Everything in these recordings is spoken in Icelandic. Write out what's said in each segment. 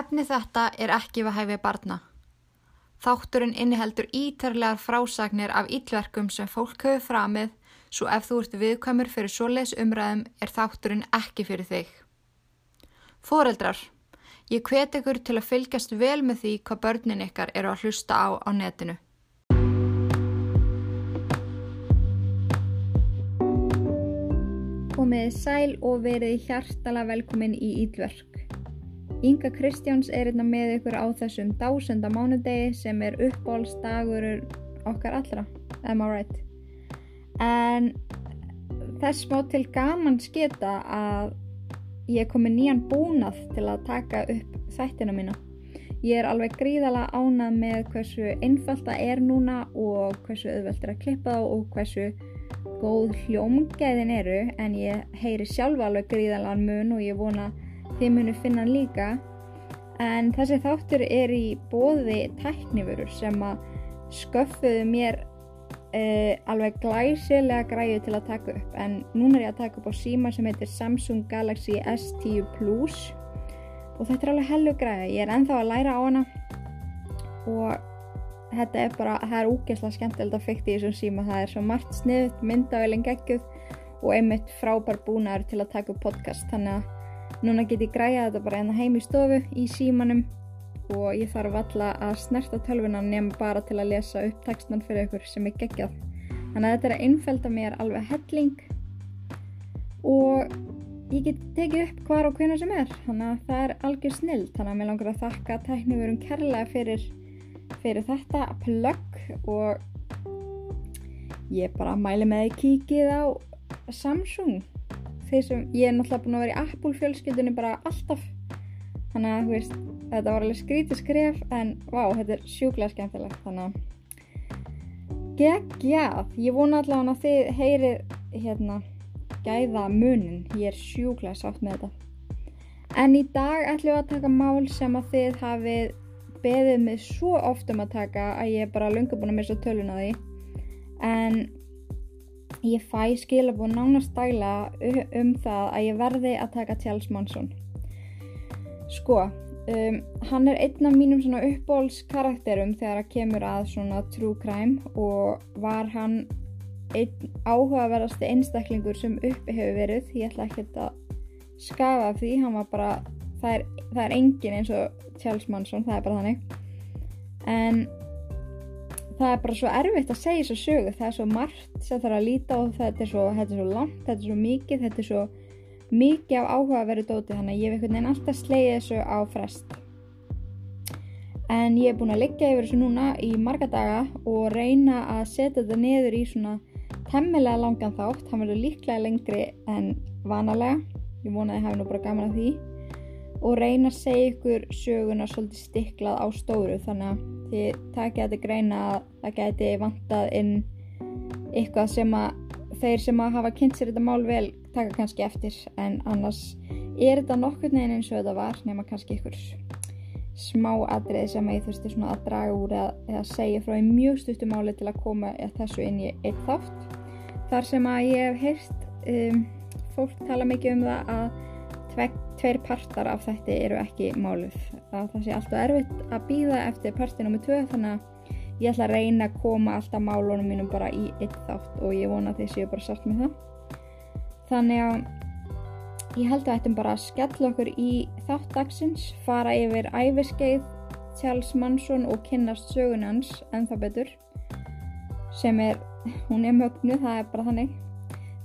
Efni þetta er ekki við hæfið barna. Þátturinn inniheldur ítarlegar frásagnir af ítlverkum sem fólk hefur framið svo ef þú ert viðkvæmur fyrir svoleiðs umræðum er þátturinn ekki fyrir þig. Fóreldrar, ég hvet ykkur til að fylgjast vel með því hvað börnin ykkar eru að hlusta á á netinu. Komið sæl og verið hjartala velkomin í Ídverk. Inga Kristjáns er einna með ykkur á þessum dásenda mánudegi sem er uppbólsdagur okkar allra, am I right? En þess má til gaman sketa að ég komi nýjan búnað til að taka upp þættina mína. Ég er alveg gríðala ánað með hversu einfalt það er núna og hversu auðvelt er að klippa þá og hversu góð hljómgæðin eru en ég heyri sjálfa alveg gríðala mun og ég vona þið munu finna hann líka. En þessi þáttur er í bóði tæknifurur sem að sköffuðu mér uh, alveg glæsilega græðu til að taka upp. En núna er ég að taka upp á síma sem heitir Samsung Galaxy S10 Plus. Og þetta er alveg hellu græða ég er enþá að læra á hana. Og þetta er bara það er úgeðslega skemmtilegt að fykta í þessum síma. Það er svo margt sniðut, myndavelin gegguð og einmitt frábær búnaður til að taka upp podcast. Þannig að Núna get ég græða þetta bara enna hérna heim í stofu í símanum og ég þarf alla að snerta tölvunan nema bara til að lesa upp textan fyrir ykkur sem er geggjað. Þannig að þetta er að innfelda mér alveg helling og ég get tekið upp hvar og hvena sem er. Þannig að það er algjör snill. Þannig að mér langar að þakka tækniverum kærlega fyrir, fyrir þetta plögg og ég bara mæli með að kíkið á Samsung þeir sem, ég er náttúrulega búin að vera í Apple fjölskyldunni bara alltaf. Þannig að, þú veist, þetta var alveg skrítið skref en, vá, þetta er sjúklega skemmtilegt þannig að. Geggjað, ég vona allavega að þið heyrið, hérna gæða munin, ég er sjúklega sátt með þetta. En í dag ætlum við að taka mál sem að þið hafið beðið mig svo oft um að taka að ég er bara lunga búin að missa tölun á því. En ég fæ skilabúin nánast dæla um það að ég verði að taka Charles Manson. Sko um, hann er einn af mínum svona uppbólskarakterum þegar að kemur að svona true crime og var hann einn áhugaverðasti einstaklingur sem uppi hefur verið. Ég ætla ekki að skafa því hann var bara það er, það er engin eins og Charles Manson það er bara þannig. En það er bara svo erfitt að segja þessu sögu. Það er svo margt sem þarf að líta og þetta er svo, þetta er svo langt, þetta er svo mikið þetta er svo mikið af áhuga að vera dóti. Þannig að ég hef einhvern veginn alltaf slegið þessu á frest. En ég er búin að liggja yfir þessu núna í marga daga og reyna að setja þetta niður í svona temmilega langan þátt. Hann verður líklega lengri en vanalega. Ég vona að ég hef nú bara gaman að því og reyna að segja ykkur söguna svolítið stiklað á stóru þannig að þið takja þetta greina að það geti vantað inn eitthvað sem að þeir sem að hafa kynnt sér þetta mál vel taka kannski eftir. En annars er þetta nokkur neginn eins og þetta var nema kannski ykkur smá atrið sem ég þurfti svona að draga úr eða, eða segja frá í mjög stuttum máli til að koma þessu inn í eitt þátt. Þar sem að ég hef heyrt um, fólk tala mikið um það að tveir, tveir partar af þetta eru ekki máluð að það sé alltaf erfitt að býða eftir parti nr. 2 þannig að ég ætla að reyna að koma alltaf málunum mínum bara í eitt þátt og ég vona að þið séu bara sátt með það. Þannig að ég held að þetta bara að skella okkur í þátt dagsins fara yfir æfiskeið Charles Manson og kynnast sögunans en það betur sem er, hún er mögnu það er bara þannig.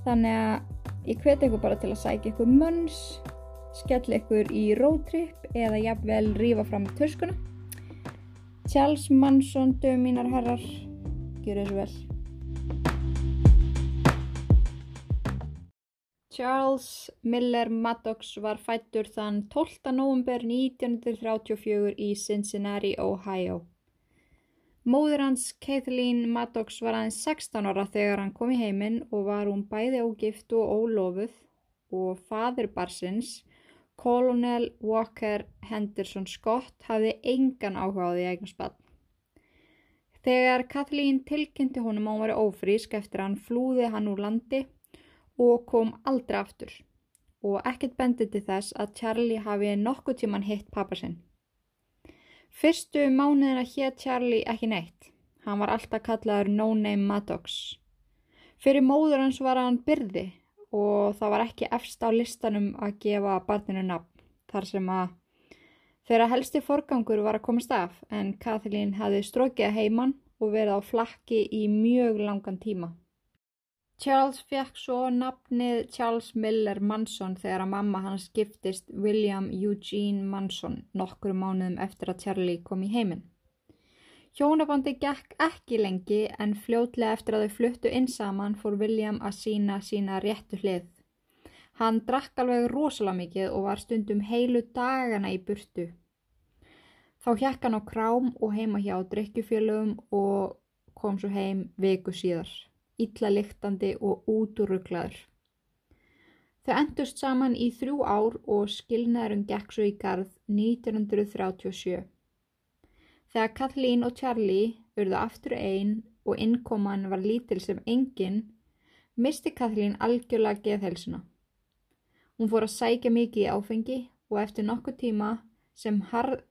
Þannig að ég hveti ykkur bara til að sækja ykkur mönns skell ykkur í roadtrip eða jafnvel rífa fram törskuna. Charles Manson, dög mínar herrar, gjur þessu vel. Charles Miller Maddox var fættur þann 12. november 1934 í Cincinnati, Ohio. Móður hans, Kathleen Maddox, var aðeins 16 ára þegar hann kom í heiminn og var hún bæði ógift og ólofuð og fadur barsins Colonel Walker Henderson Scott hafði engan áhuga á því eignast bann. Þegar Kathleen tilkynnti honum að hún var ófrísk eftir hann flúði hann úr landi og kom aldrei aftur og ekkert bendið til þess að Charlie hafi nokkuð tíman hitt pappa sinn. Fyrstu mánuðina hétt Charlie ekki neitt. Hann var alltaf kallaður No Name Maddox. Fyrir móður hans var hann byrði og það var ekki efst á listanum að gefa barninu nafn þar sem að þeirra helsti forgangur var að komast af en Kathleen hafði strókið heimann og verið á flakki í mjög langan tíma. Charles fekk svo nafnið Charles Miller Manson þegar að mamma hans giftist William Eugene Manson nokkru mánuðum eftir að Charlie kom í heiminn. Hjónabandi gekk ekki lengi en fljótlega eftir að þau fluttu inn saman fór William að sína sína réttu hlið. Hann drakk alveg rosalega mikið og var stundum heilu dagana í burtu. Þá hjekk hann á krám og heima hjá drikkjufélögum og kom svo heim viku síðar illa lyktandi og útúruglaður. Þau endust saman í þrjú ár og skilnaðurum gekk svo í garð 1937. Þegar Kathleen og Charlie urðu aftur einn og innkoman var lítil sem enginn, misti Kathleen algjörlega geðhelsuna. Hún fór að sækja mikið í áfengi og eftir nokkuð tíma sem, harð,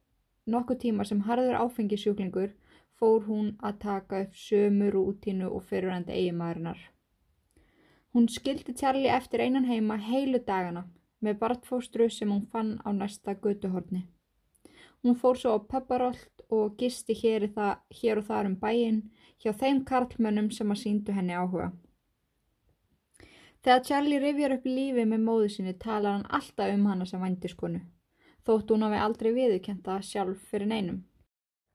nokkuð tíma sem harður áfengisjúklingur fór hún að taka upp sömu rútínu og fyrirhandi eiginmaðurinnar. Hún skildi Charlie eftir einan heima heilu dagana með bartfóstru sem hún fann á næsta götuhorni. Hún fór svo á pepparolt og gisti hér, það, hér og þar um bæin hjá þeim karlmönnum sem að síndu henni áhuga. Þegar Charlie rifjar upp lífi með móðu sinni talar hann alltaf um hana sem vændiskonu, þótt hún hafi aldrei viðkjenta sjálf fyrir neinum.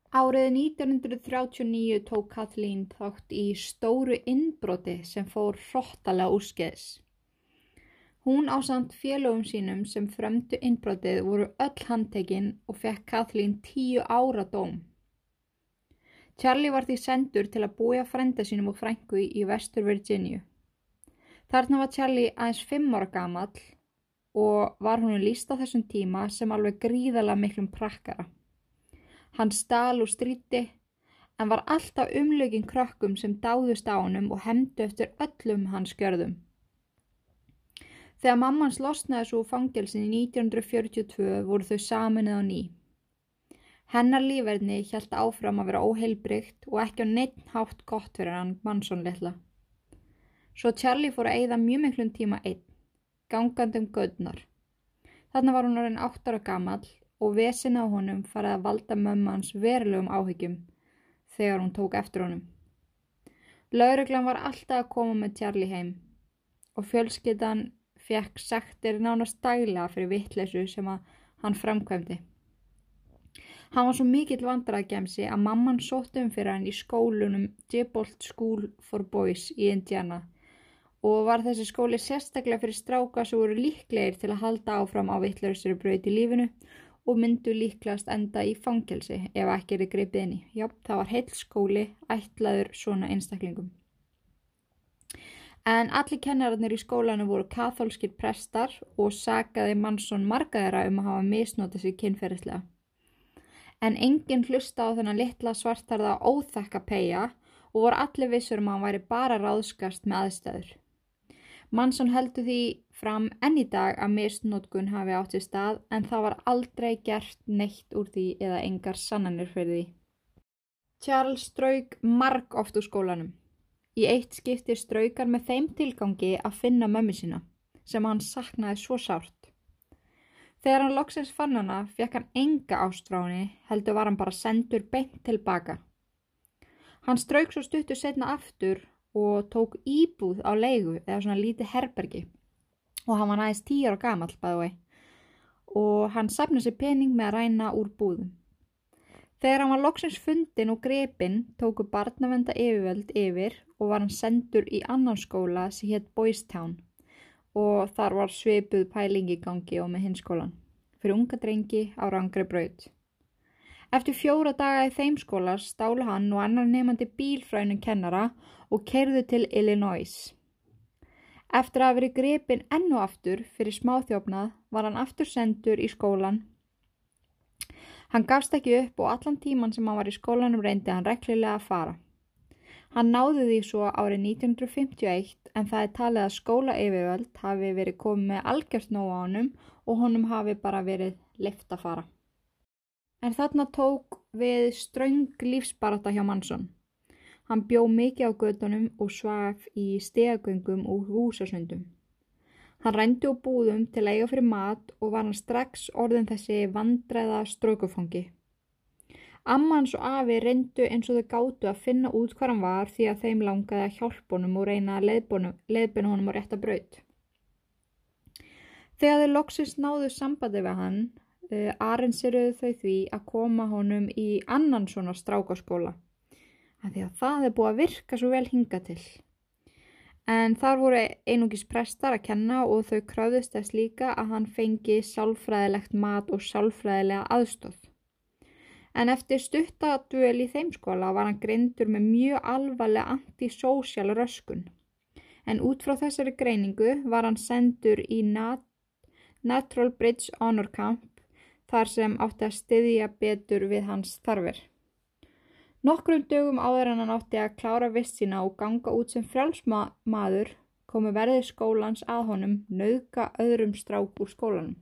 Árið 1939 tók Kathleen þátt í stóru innbroti sem fór hróttalega úrskeiðs. Hún á samt félögum sínum sem fremdu innbrotið voru öll handtekinn og fekk Kathleen tíu ára dóm. Charlie var því sendur til að búja frenda sínum og frængu í Vestur Virginia. Þarna var Charlie aðeins fimm ára gamall og var hún líst á þessum tíma sem alveg gríðala miklum prakkara. Hann stal og stríti en var alltaf umlögin krökkum sem dáðust á honum og hemdu eftir öllum hans gjörðum. Þegar mammans losnaði svo fangelsin í 1942 voru þau saminnið á ný. Hennar lífverðni hjælt áfram að vera óheilbrygt og ekki á neitt hátt gott fyrir hann mannsónleitla. Svo Charlie fór að eigða mjög miklum tíma einn, gangandum gödnar. Þannig var hún orðin 8 ára gammal og vesin á honum farið að valda mömmans verulegum áhyggjum þegar hún tók eftir honum. Lauruglan var alltaf að koma með Charlie heim og fjölskyttan fekk sektir nánast dæla fyrir vittleysu sem hann framkvæmdi. Hann var svo mikill vandraðgemsi að mamman sótt um fyrir hann í skólunum Dibolt School for Boys í Indiana og var þessi skóli sérstaklega fyrir stráka sem voru líklegir til að halda áfram á vittlausri bröyti lífinu og myndu líklast enda í fangelsi ef ekki er greipið inn í. Já, það var heil skóli ætlaður svona einstaklingum. En allir kennararnir í skólanu voru katholskir prestar og sagaði mannsson margaðara um að hafa misnótið sér kynferðislega. En enginn hlusta á þennan litla svartarða óþekka peia og voru allir vissur um að hann væri bara ráðskast með aðstæður. Mannsson heldur því fram enn í dag að misnótkun hafi átt í stað en það var aldrei gert neitt úr því eða engar sannanir fyrir því. Charles strauk marg oft úr skólanum. Í eitt skipti straukar með þeim tilgangi að finna mömmu sína sem hann saknaði svo sárt. Þegar hann loksins fann hana fekk hann enga ástráni heldur var hann bara sendur beint tilbaka. Hann strauk svo stuttu setna aftur og tók íbúð á leigu eða svona lítið herbergi og hann var næst tíur og gamall bæði og hann sapnaði sér pening með að ræna úr búðum. Þegar hann var loksins fundin og grepin tóku barnavenda yfirvöld yfir og var hann sendur í annan skóla sem hétt Boys Town og þar var sveipuð pælingi gangi og með hinskólan fyrir unga drengi á rangri braut. Eftir fjóra daga í þeim skóla stálu hann og annar nefandi bílfrænum kennara og kerðu til Illinois. Eftir að veri grepin ennu aftur fyrir smáþjófnað var hann aftur sendur í skólan. Hann gafst ekki upp og allan tíman sem hann var í skólanum reyndi hann reklilega að fara. Hann náði því svo árið 1951 en það er talið að skóla yfirvöld hafi verið komið með algjört nóg á honum og honum hafi bara verið leift að fara. En þarna tók við ströng lífsbarata hjá Mansson. Hann bjó mikið á gödunum og svaf í stegagöngum og húsasundum. Hann rændi á búðum til að eiga fyrir mat og var hann strax orðin þessi vandræða strókufangi. Ammans og afi reyndu eins og þau gáttu að finna út hvað hann var því að þeim langaði að hjálpa honum og reyna að leiðbina honum á rétta braut. Þegar þau loksist náðu sambandi við hann, eh, arinsiruðu þau því að koma honum í annan svona strákaskóla. Því að það er búið að virka svo vel hinga til. En þar voru einungis prestar að kenna og þau kröðust þess líka að hann fengi sálfræðilegt mat og sálfræðilega aðstóð. En eftir stuttadvöl í þeim skóla var hann greindur með mjög alvarlega antisósial röskun. En út frá þessari greiningu var hann sendur í Nat Natural Bridge Honor Camp þar sem átti að styðja betur við hans þarfir. Nokkrum dögum áður en hann átti að klára vist sína og ganga út sem frjálsmaður komu verðið skólans að honum nauðga öðrum strák úr skólanum.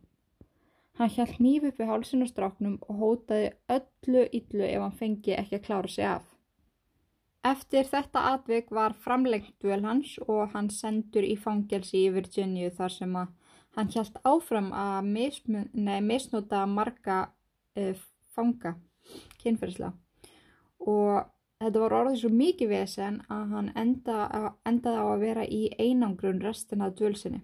Hann hjælt nýf upp við hálsinn og stráknum og hótaði öllu yllu ef hann fengi ekki að klára sig af. Eftir þetta atvik var framlengt duel hans og hann sendur í fangelsi í Virginia þar sem að hann hjælt áfram að misnóta marga uh, fanga kynferðislega og þetta var orðið svo mikið vesen að hann enda, endaði á að vera í einangrun restina af dvölsinni.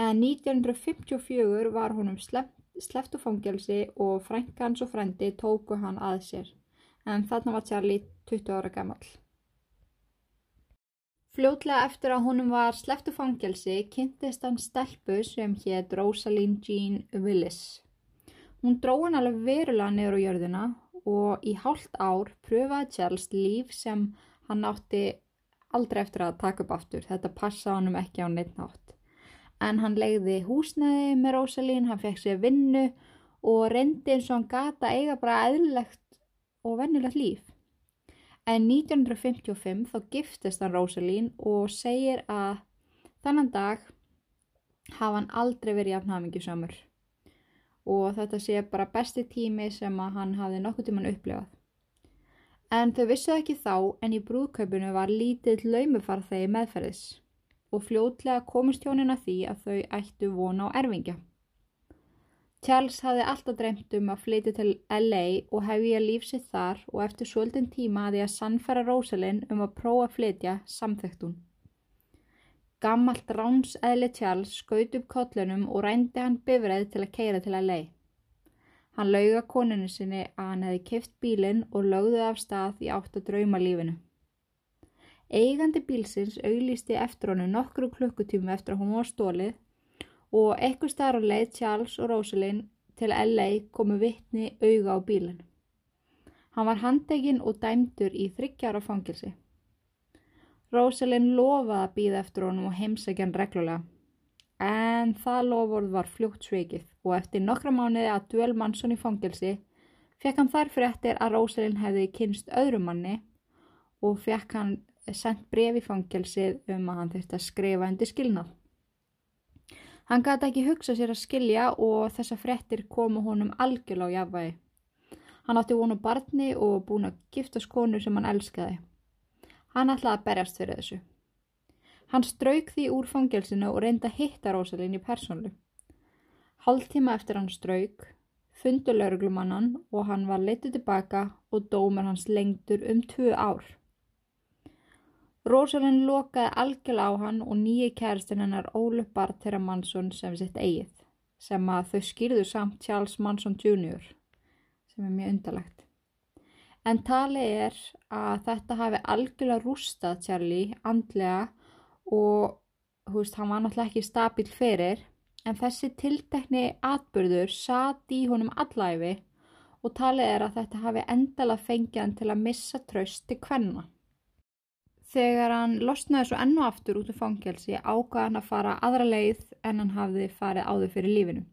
En 1954 var honum sleftu fangelsi og frænkans og frendi tóku hann að sér, en þarna var Charlie 20 ára gammal. Fljótlega eftir að honum var sleftu fangelsi kynntist hann stelpu sem hétt Rosalind Jean Willis. Hún dró hann alveg verulega niður á jörðina og í hálft ár pröfaði Charles líf sem hann átti aldrei eftir að taka upp aftur. Þetta passa hann um ekki á neitt nátt. En hann legði húsnæði með Rosalín, hann fekk sér vinnu og reyndi eins og hann gata eiga bara eðlilegt og vennilegt líf. En 1955 þá giftist hann Rosalín og segir að þannan dag hafa hann aldrei verið jafnhamingi samur og þetta sé bara besti tími sem að hann hafði nokkuð tíman upplifað. En þau vissu ekki þá en í brúðkaupinu var lítill laumufarþegi meðferðis og fljótlega komist hjónin að því að þau ættu vona á erfingja. Charles hafði alltaf dreymt um að flytja til LA og hefja lífsitt þar og eftir svolítinn tíma að því að sannfæra Rosalind um að prófa að flytja samþekkt hún. Gammalt ránseðli Charles skaut upp kollunum og rændi hann bifræð til að keira til að lei. Hann lauga koninu sinni að hann hefði kift bílinn og lögði af stað í átt að drauma lífinu. Eigandi bílsins auglýsti eftir honum nokkru klukkutími eftir að hún var stólið og ekkur starf leið Charles og Rosalind til LA komu vittni auga á bílinn. Hann var handeginn og dæmdur í þryggjára fangilsi. Rósalinn lofaði að býða eftir honum og heimsækja hann reglulega. En það loford var fljótt sveikið og eftir nokkra mánuði að duel Mansson í fangelsi fekk hann þar fyrir eftir að Rósalinn hefði kynst öðrum manni og fekk hann sendt bref í fangelsið um að hann þurfti að skrifa undir skilnað. Hann gæti ekki hugsa sér að skilja og þessa frettir komu honum algjörlega á jafnvægi. Hann átti vonu barni og búin að gifta skonu sem hann elskaði. Hann ætlaði að berjast fyrir þessu. Hann strauk því úr fangelsinu og reynda að hitta Rósalín í persónlu. Haldtíma eftir hann strauk, fundu lauruglumannan og hann var litið tilbaka og dómar hans lengtur um tvö ár. Rósalín lokaði algjörlega á hann og nýji kæristinn hennar Ólu Bartera Mansson sem sitt eigið, sem að þau skýrðu samt Charles Mansson Jr. sem er mjög undalegt. En tali er að þetta hafi algjörlega rústað Charlie andlega og veist, hann var náttúrulega ekki stabíl fyrir en þessi tiltekni atbyrður satt í honum allæfi og talið er að þetta hafi endala fengið hann til að missa tröst til hvenna. Þegar hann losnaði svo ennu aftur út af fangelsi ágaði hann að fara aðra leið en hann hafði farið áður fyrir lífinu.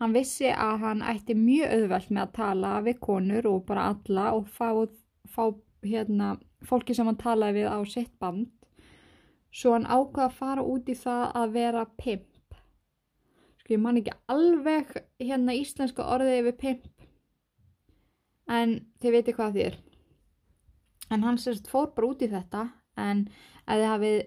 Hann vissi að hann ætti mjög auðvelt með að tala við konur og bara alla og fá, fá hérna, fólki sem hann talaði við á sitt band. Svo hann ákvaði að fara út í það að vera pimp. Sko ég man ekki alveg hérna íslenska orðið yfir pimp. en þið veitir hvað því er en hann sérst fór bara út í þetta en ef þið hafið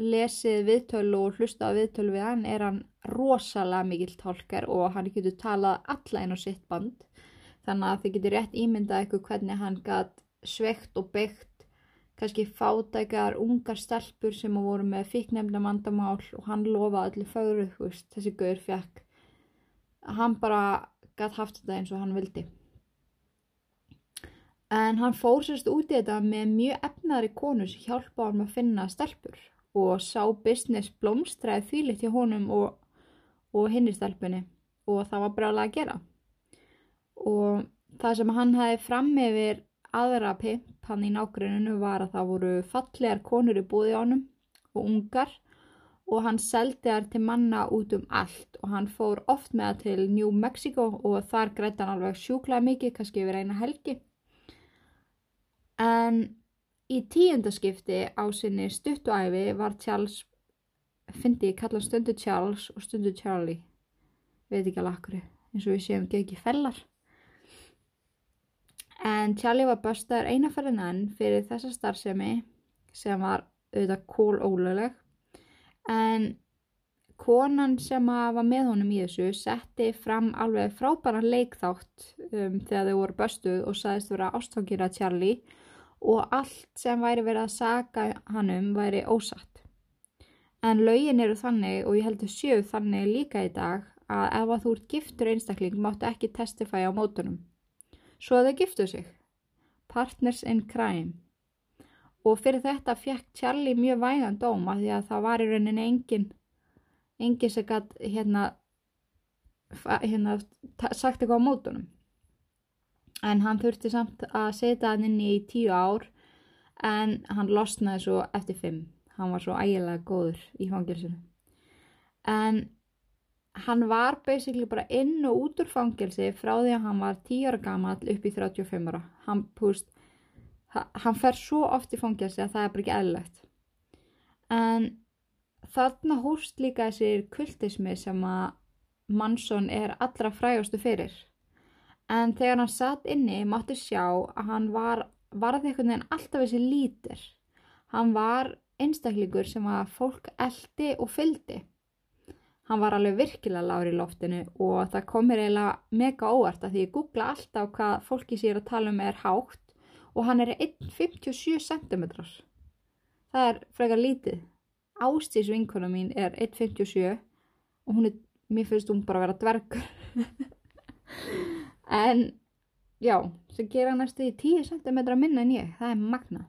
lesið viðtölu og hlusta á viðtölu við hann er hann rosalega mikill tálkar og hann getur talað alla inn á sitt band. Þannig að þið getur rétt ímyndað eitthvað hvernig hann gætt sveikt og byggt kannski fátækjar ungar stelpur sem voru með fikknefna mandamál og hann lofaði allir fögru þessi gaur fekk hann bara gætt haft þetta eins og hann vildi. En hann fór sérst út í þetta með mjög efnaðri konu sem hjálpa hann að finna stelpur og sá business blómstræði þvílitt hjá honum og, og hinni stelpunni. Og það var alveg að gera. Og það sem hann hefði fram yfir aðra pimp hann í nágruninu var að það voru fallegar konur í búði á honum og ungar. Og hann seldi þær til manna út um allt. Og hann fór oft með það til New Mexico og þar greiði hann alveg sjúklað mikið, kannski yfir eina helgi. En Í tíundaskipti á sinni stuttuæfi var Charles, fyndi ég kalla stundu Charles og stundu Charlie, veit ekki alveg akkur, eins og við séum ekki fellar. En Charlie var börstaður einaferðin enn fyrir þessa starfsemi sem var auðvitað kól óluleg en konan sem var með honum í þessu setti fram alveg frábæran leikþátt um, þegar þau voru börstuð og saðist vera ástfangir að Charlie og allt sem væri verið að saga hann um væri ósatt. En laugin eru þannig og ég heldur sjöu þannig líka í dag að ef að þú ert giftur einstakling máttu ekki testifæja á mótunum. Svo þau giftu sig. Partners in crime. Og fyrir þetta fekk Charlie mjög vægan dóma því að það var í rauninni engin, engin sem gætt hérna, hérna sagt eitthvað á mótunum en hann þurfti samt að setja hann inn í tíu ár en hann losnaði svo eftir fimm. Hann var svo ægilega góður í fangilsinu en hann var basically bara inn og út úr fangilsi frá því að hann var 10 ára gammal upp í 35 ára. Hann, púst, hann fer svo oft í fangilsi að það er bara ekki eðlilegt. En þarna húst líka þessir kultismi sem að Mansson er allra frægastu fyrir en þegar hann satt inni máttu sjá að hann var varði einhvern veginn alltaf þessi lítir hann var einstaklingur sem að fólk eldi og fyldi hann var alveg virkilega lári í loftinu og það komir eiginlega mega óvart að því ég googla alltaf hvað fólki sér að tala um er hátt og hann er 1,57 cm það er frekar lítið. Ástís vinkona mín er 1,57 og hún er, mér finnst hún bara að vera dvergur en já, sem gera næstu í 10 cm minna en ég, það er magna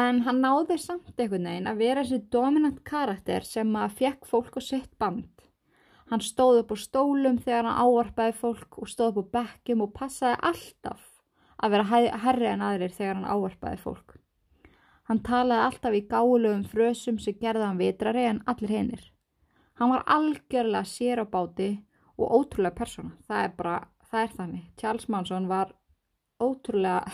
en hann náði samt einhvern veginn að vera þessi dominant karakter sem að fekk fólk á sitt band. Hann stóð upp á stólum þegar hann áarpaði fólk og stóð upp á bekkum og passaði alltaf að vera herri en aðrir þegar hann áarpaði fólk. Hann talaði alltaf í gáluðum frösum sem gerði hann vitrari en allir hinnir hann var algjörlega sér á báti og ótrúlega persóna. Það er bara það er þannig. Charles Manson var ótrúlega,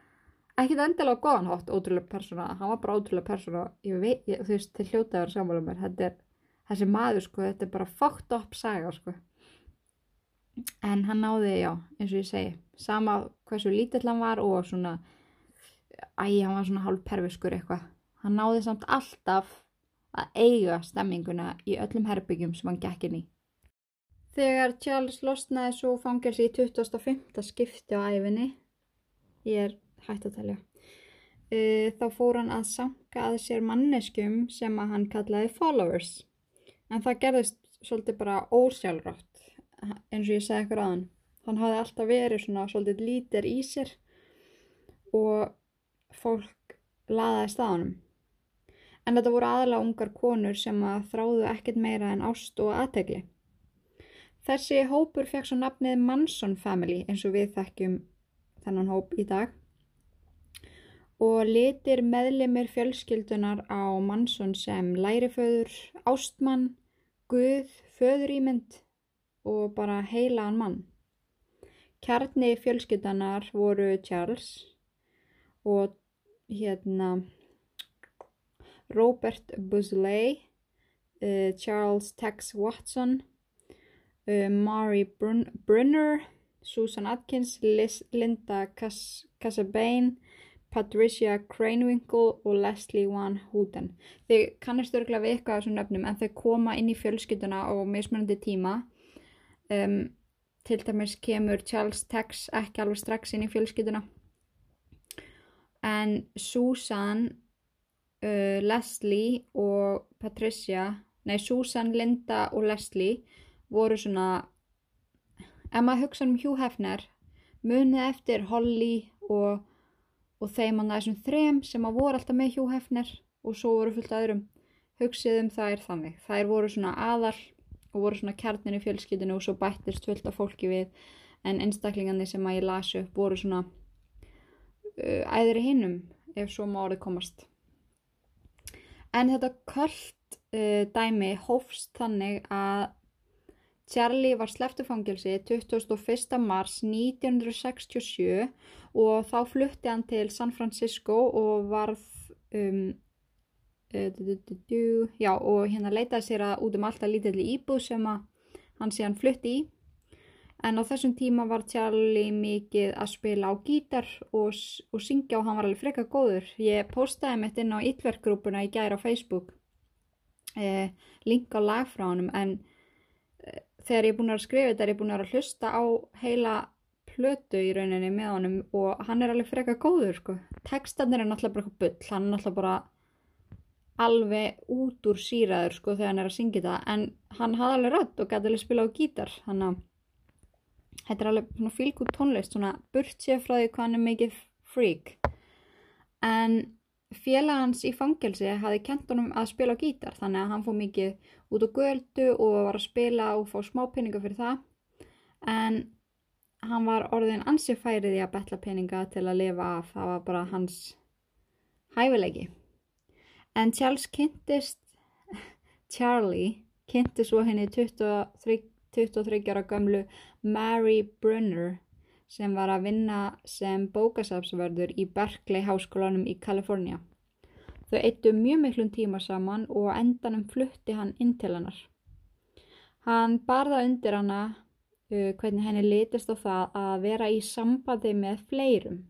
ekkit endilega góðanhátt ótrúlega persóna, hann var bara ótrúlega persóna, ég veit, ég, þú veist, til hljótaður sammála mér, þetta er, þessi maður sko, þetta er bara fucked up saga sko. En hann náði, já, eins og ég segi, sama hversu lítill hann var og svona, æg, hann var svona hálf perviskur eitthvað. Hann náði samt alltaf að eiga stemminguna í öllum herbyggjum sem hann gekk inn í. Þegar Charles losnaði svo fangelsi í 25. skipti á æfinni, ég er hægt að talja, uh, þá fór hann að sanka að sér manneskum sem að hann kallaði followers. En það gerðist svolítið bara ósjálfrátt, eins og ég eitthvað á hann. Hann hafði alltaf verið svona svolítið lítir í sér og fólk laðaði staðanum. En þetta voru aðla ungar konur sem að þráðu ekkert meira en ást og aðtegli. Þessi hópur fekk svo nafnið Manson Family eins og við þekkjum þennan hóp í dag og litir meðlimir fjölskyldunar á Manson sem læriföður, ástmann, guð, föðurýmynd og bara heilaðan mann. Kjarni fjölskyldanar voru Charles og hérna Robert Busley, uh, Charles Tex Watson uh, Mari Brun Brunner, Susan Atkins, Liz, Linda Casabane, Patricia Cranewinkle og Leslie Van Houten. Þau kannast örgulega við eitthvað af þessum nöfnum en þau koma inn í fjölskytuna á mismunandi tíma. Um, til dæmis kemur Charles Tex ekki alveg strax inn í fjölskytuna. En Susan, uh, Leslie og Patricia, nei Susan, Linda og Leslie voru svona, ef maður hugsa um Hugh Hefner, munið eftir Holly og og þeim að þessum þrem sem að voru alltaf með hjóhefner og svo voru fullt aðurum hugsiðum það er þannig. Þær voru svona aðal og voru svona kjarnin í fjölskytinu og svo bættist fullt af fólki við en einstaklingarnir sem að ég lasi upp voru svona uh, æðri hinnum ef svo má orðið komast. En þetta kallt uh, dæmi hófst þannig að Charlie var sleftufangilsi 21. mars 1967 og þá flutti hann til San Francisco og varð um, du, já, og hérna leitaði sér að út um alltaf lítilli íbúð sem hann síðan flutti í en á þessum tíma var Charlie mikið að spila á gítar og, og syngja og hann var alveg freka góður ég postaði mitt inn á yllverkgrúpuna í gæri á Facebook eh, link á lag frá hann en eh, þegar ég er búin að skrifa þetta er ég búin að hlusta á heila plötu í rauninni með honum og hann er alveg freka góður sko. Tekstanir er náttúrulega bara bull, hann er náttúrulega bara alveg út úr síraður sko þegar hann er að syngja það en hann hafði alveg rödd og gæti alveg spila á gítar þannig að þetta er alveg svona fylgút tónlist svona burt sér frá því hvað hann er mikið freak en félagans í fangelsi hafi kent honum að spila á gítar þannig að hann fóð mikið út á göldu og var að spila og fá smá peninga fyrir það. En hann var orðin ansið færið í að betla peninga til að lifa af, það var bara hans hæfileiki. En Charles kynntist, Charlie kynntist svo henni 23, 23 ára gamlu Mary Brunner sem var að vinna sem bókasafsverður í Berkeley háskólanum í Kalifornia. Þau eittu mjög miklum tíma saman og endanum flutti hann inn til hennar. Hann barða undir hana uh, hvernig henni litist á það að vera í sambandi með fleirum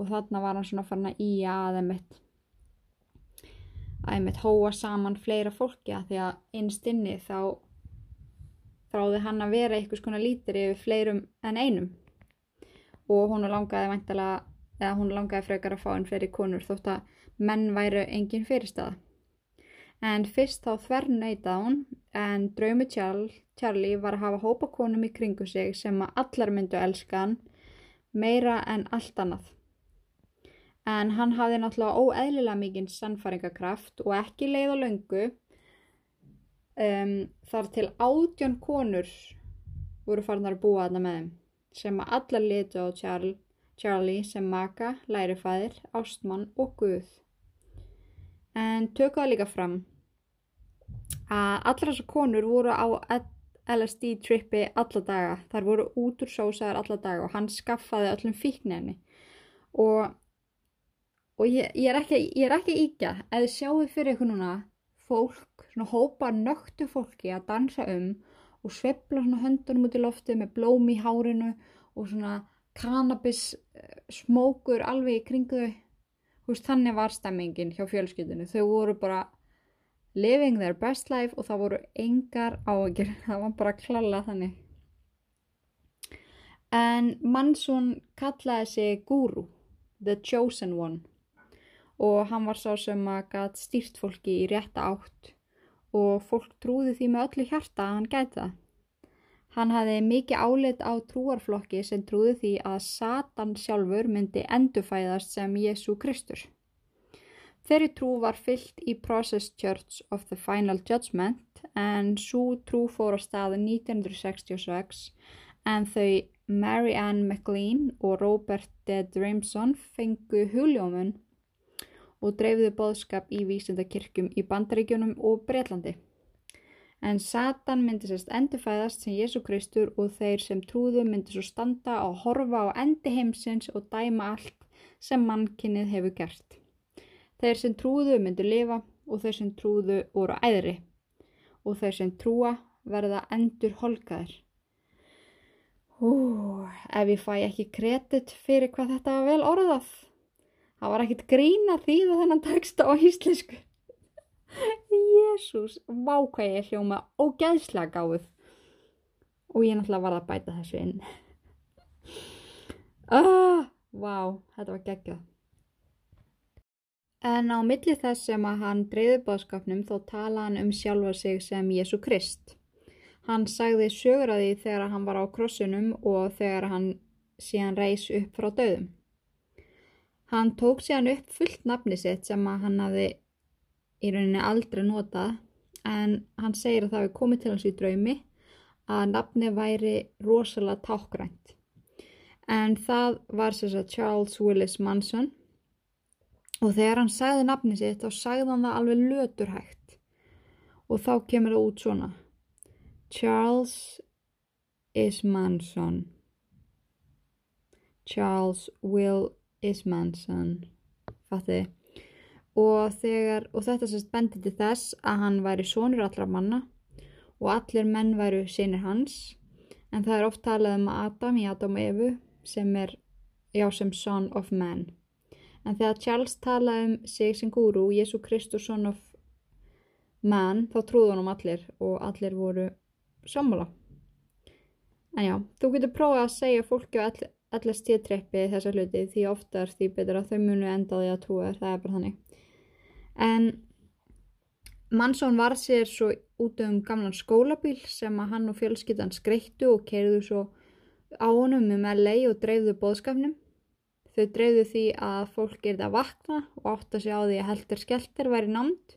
og þarna var hann svona farin að í að einmitt að einmitt hóa saman fleira fólki að því að einstinni þá þráði hann að vera eitthvað svona lítir yfir fleirum en einum og hún langaði væntalega eða hún langaði frekar að fá einn fleiri konur þótt að menn væru engin fyrirstaða en fyrst þá þvernöytað hún en draumi Charlie var að hafa hópa konum í kringu sig sem að allar myndu elska hann meira en allt annað. En hann hafði náttúrulega óeðlilega mikinn sannfæringakraft og ekki leið og löngu um, þar til átjón konur voru farnar að búa þarna með þeim sem að allar litu á Charlie, Charlie sem maka, lærifæðir, ástmann og guð. En tökkaði líka fram að allra þessar konur voru á LSD trippi alla daga. Þar voru út úr sósaðar alla daga og hann skaffaði öllum fíknefni og, og ég, ég er ekki íkja eða sjáu fyrir ykkur núna fólk, svona hópa nöktu fólki að dansa um og svepla svona höndunum út í loftu með blóm í hárinu og svona kannabis eh, smókur alveg í kringu þau. Þannig var stemmingin hjá fjölskyldinu þau voru bara living their best life og það voru engar áökjur, það var bara klalla þannig. En Manson kallaði sig Guru, the chosen one. Og hann var sá sem að stýrt fólki í rétta átt og fólk trúði því með öllu hjarta að hann gæti það. Hann hafði mikið álit á trúarflokki sem trúði því að Satan sjálfur myndi endufæðast sem Jésu Kristur. Þeirri trú var fyllt í Process Church of the Final Judgment en svo trú fór á staðu 1966 en þau Mary Ann McLean og Robert D. Dreamson fengu huljómun og dreifðu boðskap í vísindakirkjum í Bandaríkjunum og Breitlandi. En Satan myndi sérst endurfæðast sem Jésu Kristur og þeir sem trúðu myndi svo standa og horfa á endi heimsins og dæma allt sem mannkinnið hefur gert. Þeir sem trúðu myndu lifa og þeir sem trúðu voru æðri og þeir sem trúa verða endur holkaðir. Ú, ef ég fæ ekki kredit fyrir hvað þetta var vel orðað. Það var ekkit grína því það þennan texta á íslensku. Jésús, vá hvað ég hljóma ógeðslega gáð. Og ég náttúrulega var að bæta þessu inn. Ah, vá, þetta var geggjað. En á milli þess sem að hann dreyði bóðskapnum þó tala hann um sjálfa sig sem Jésu Krist. Hann sagði sögur að því þegar hann var á krossunum og þegar hann síðan reys upp frá döðum. Hann tók síðan upp fullt nafni sitt sem hann hafi í rauninni aldrei notað en hann segir að það hefði komið til hans í draumi að nafni væri rosalega tákgrænt. En það var að Charles Willis Manson og þegar hann sagði nafni sitt þá sagði hann það alveg löturhægt og þá kemur það út svona Charles is Manson. Charles Will is Manson. Fattiði. Og, þegar, og þetta sérst bendi til þess að hann væri sónur allra manna og allir menn væru sínir hans. En það er oft talað um Adam í Adam og Evu sem er já sem son of man. En þegar Charles talaði um sig sem gúru, Jésu Kristus son of man, þá trúðu hann um allir og allir voru sammála. En já, þú getur prófað að segja fólki á allar stíðtreppi þessa hluti því oftar því betur að þau munu endaði að trúa það er bara þannig. En Mansson var sér svo út um gamlan skólabíl sem að hann og fjölskyttan skreittu og kerðu svo á honum um LA og dreifðu bóðskapnum. Þau dreifðu því að fólk gerði að vakna og átta sig á því að heldur skelter væri námt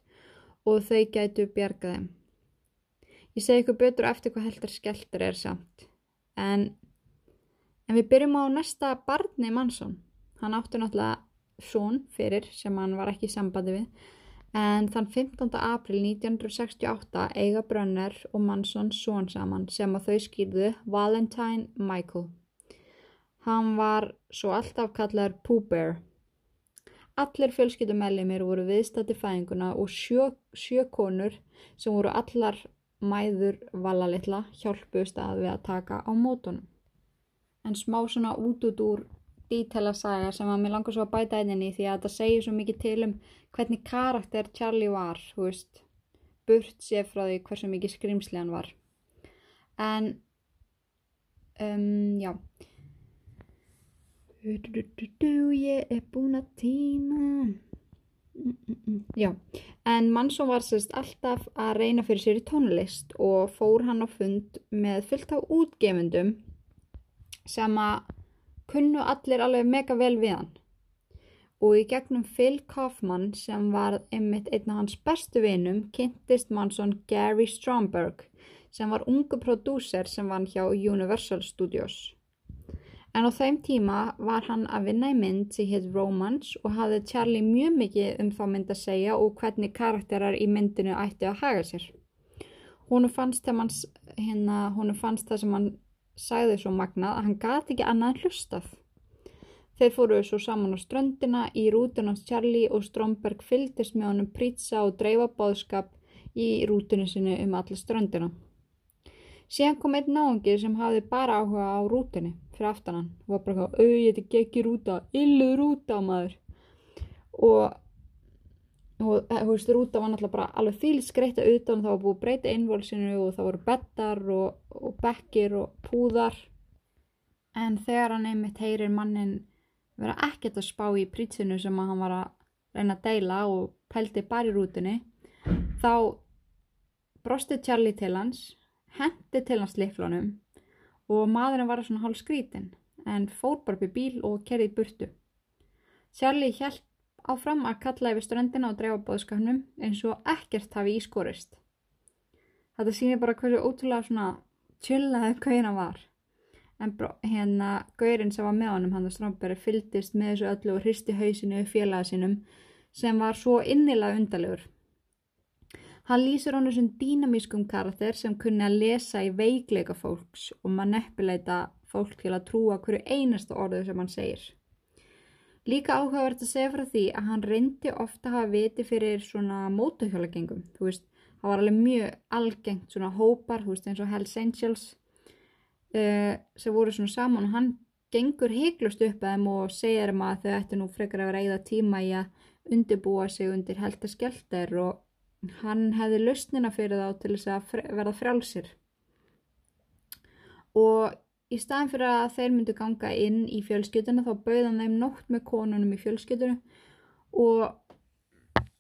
og þau gætu bjarga þeim. Ég segi ykkur betur eftir hvað heldur skelltur er samt. En, en við byrjum á næsta barni Mansson. Hann átti náttúrulega són fyrir sem hann var ekki í sambandi við. En þann 15. april 1968 eiga Brönner og Mansson són saman sem að þau skýrðu Valentine Michael. Hann var svo alltaf kallar Pooh Bear. Allir fjölskyttumellimir voru viðstætti fæðinguna og sjö, sjö konur sem voru allar mæður vala litla hjálpust að við að taka á mótunum. En smá svona út út úr dítela saga sem að mér langar svo að bæta einni því að þetta segir svo mikið til um hvernig karakter Charlie var, þú veist, burt sér frá því hversu mikið skrimsli hann var. En, um, já, ég er búin að týna... Já, en Mansson var sérst alltaf að reyna fyrir sér í tónlist og fór hann á fund með fullt á útgefendum sem að kunnu allir alveg mega vel við hann. Og í gegnum Phil Kaufman sem var einmitt einn af hans bestu vinum kynntist Mansson Gary Stromberg sem var ungu prodúser sem vann hjá Universal Studios. En á þeim tíma var hann að vinna í mynd sem hétt Romance og hafði Charlie mjög mikið um þá mynd að segja og hvernig karakterar í myndinu ætti að haga sér. Húnu fannst, hérna, fannst það sem hann sagði svo magnað að hann gati ekki annað hlustað. Þeir fóru svo saman á ströndina í rútunans Charlie og Stromberg fyldist með honum prýtsa og dreifa bóðskap í rútunu sinu um alla ströndina. Síðan kom einn náðungir sem hafði bara áhuga á rútunni fyrir aftan hann og var bara auðvitað þetta gekk í rúta, illuð rúta maður og og þú veist, rúta var náttúrulega bara alveg fílskreitt að og það var búið að breyta innvolsinu og það voru bettar og, og bekkir og púðar en þegar hann einmitt heyrir mannin vera ekkert að spá í prítsinu sem hann var að reyna að deila og pælti bara í rútunni þá brosti Charlie til hans hendi til hans leiflónum og maðurinn var svona hálf skrítin en fór bara upp í bíl og kerði í burtu. Charlie hjælt áfram að kalla yfir ströndina og drefa bóðskapnum eins og ekkert hafi ískorist. Þetta sýnir bara hversu ótrúlega svona tjöllaðið hérna var. En hérna gaurinn sem var með honum, hann að Strömberi, fyldist með þessu öllu og hristi hausinu félaga sinum sem var svo innilega undalegur. Hann lýsir honum sem dýnamískum karakter sem kunni að lesa í veikleika fólks og manipuleita fólk til að trúa hverju einasta orðu sem hann segir. Líka áhugavert að segja frá því að hann reyndi ofta að hafa viti fyrir svona mótuhjólagengum. Þú veist, það var alveg mjög algengt svona hópar, þú veist eins og Hells Angels uh, sem voru svona saman og hann gengur heiklust upp að þeim og segir þeim að þau ættu nú frekar að vera eigða tíma í að undirbúa sig undir heldaskjölder og hann hefði lausnina fyrir þá til þess að fre verða frjálsir. Og í staðin fyrir að þeir myndu ganga inn í fjölskytuna þá bauðan þeim nótt með konunum í fjölskytunu og,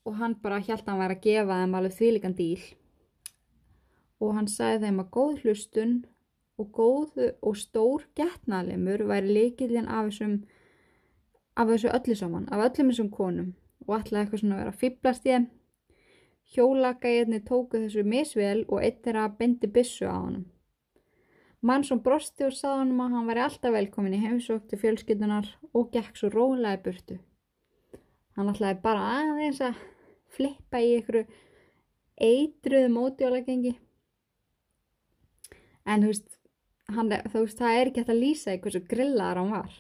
og hann bara held að hann væri að gefa þeim alveg þvílikan díl. Og hann sagði þeim að góð hlustun og góð og stór getnaðlimur væri leikillin af þessum af þessu öllu saman, af öllum þessum konum og alltaf eitthvað svona að vera fýblast þeim hjólagæðinni tóku þessu misvel og eitt er að bendi bissu á hann mann sem brosti og sagði hann að hann væri alltaf velkomin í heimsók til fjölskyldunar og gekk svo rólega í burtu hann alltaf bara aðeins að flippa í ykkur eitruðu mótjólagengi en þú veist hann, þú veist, það er ekki hægt að lýsa í hversu grillaðar hann var.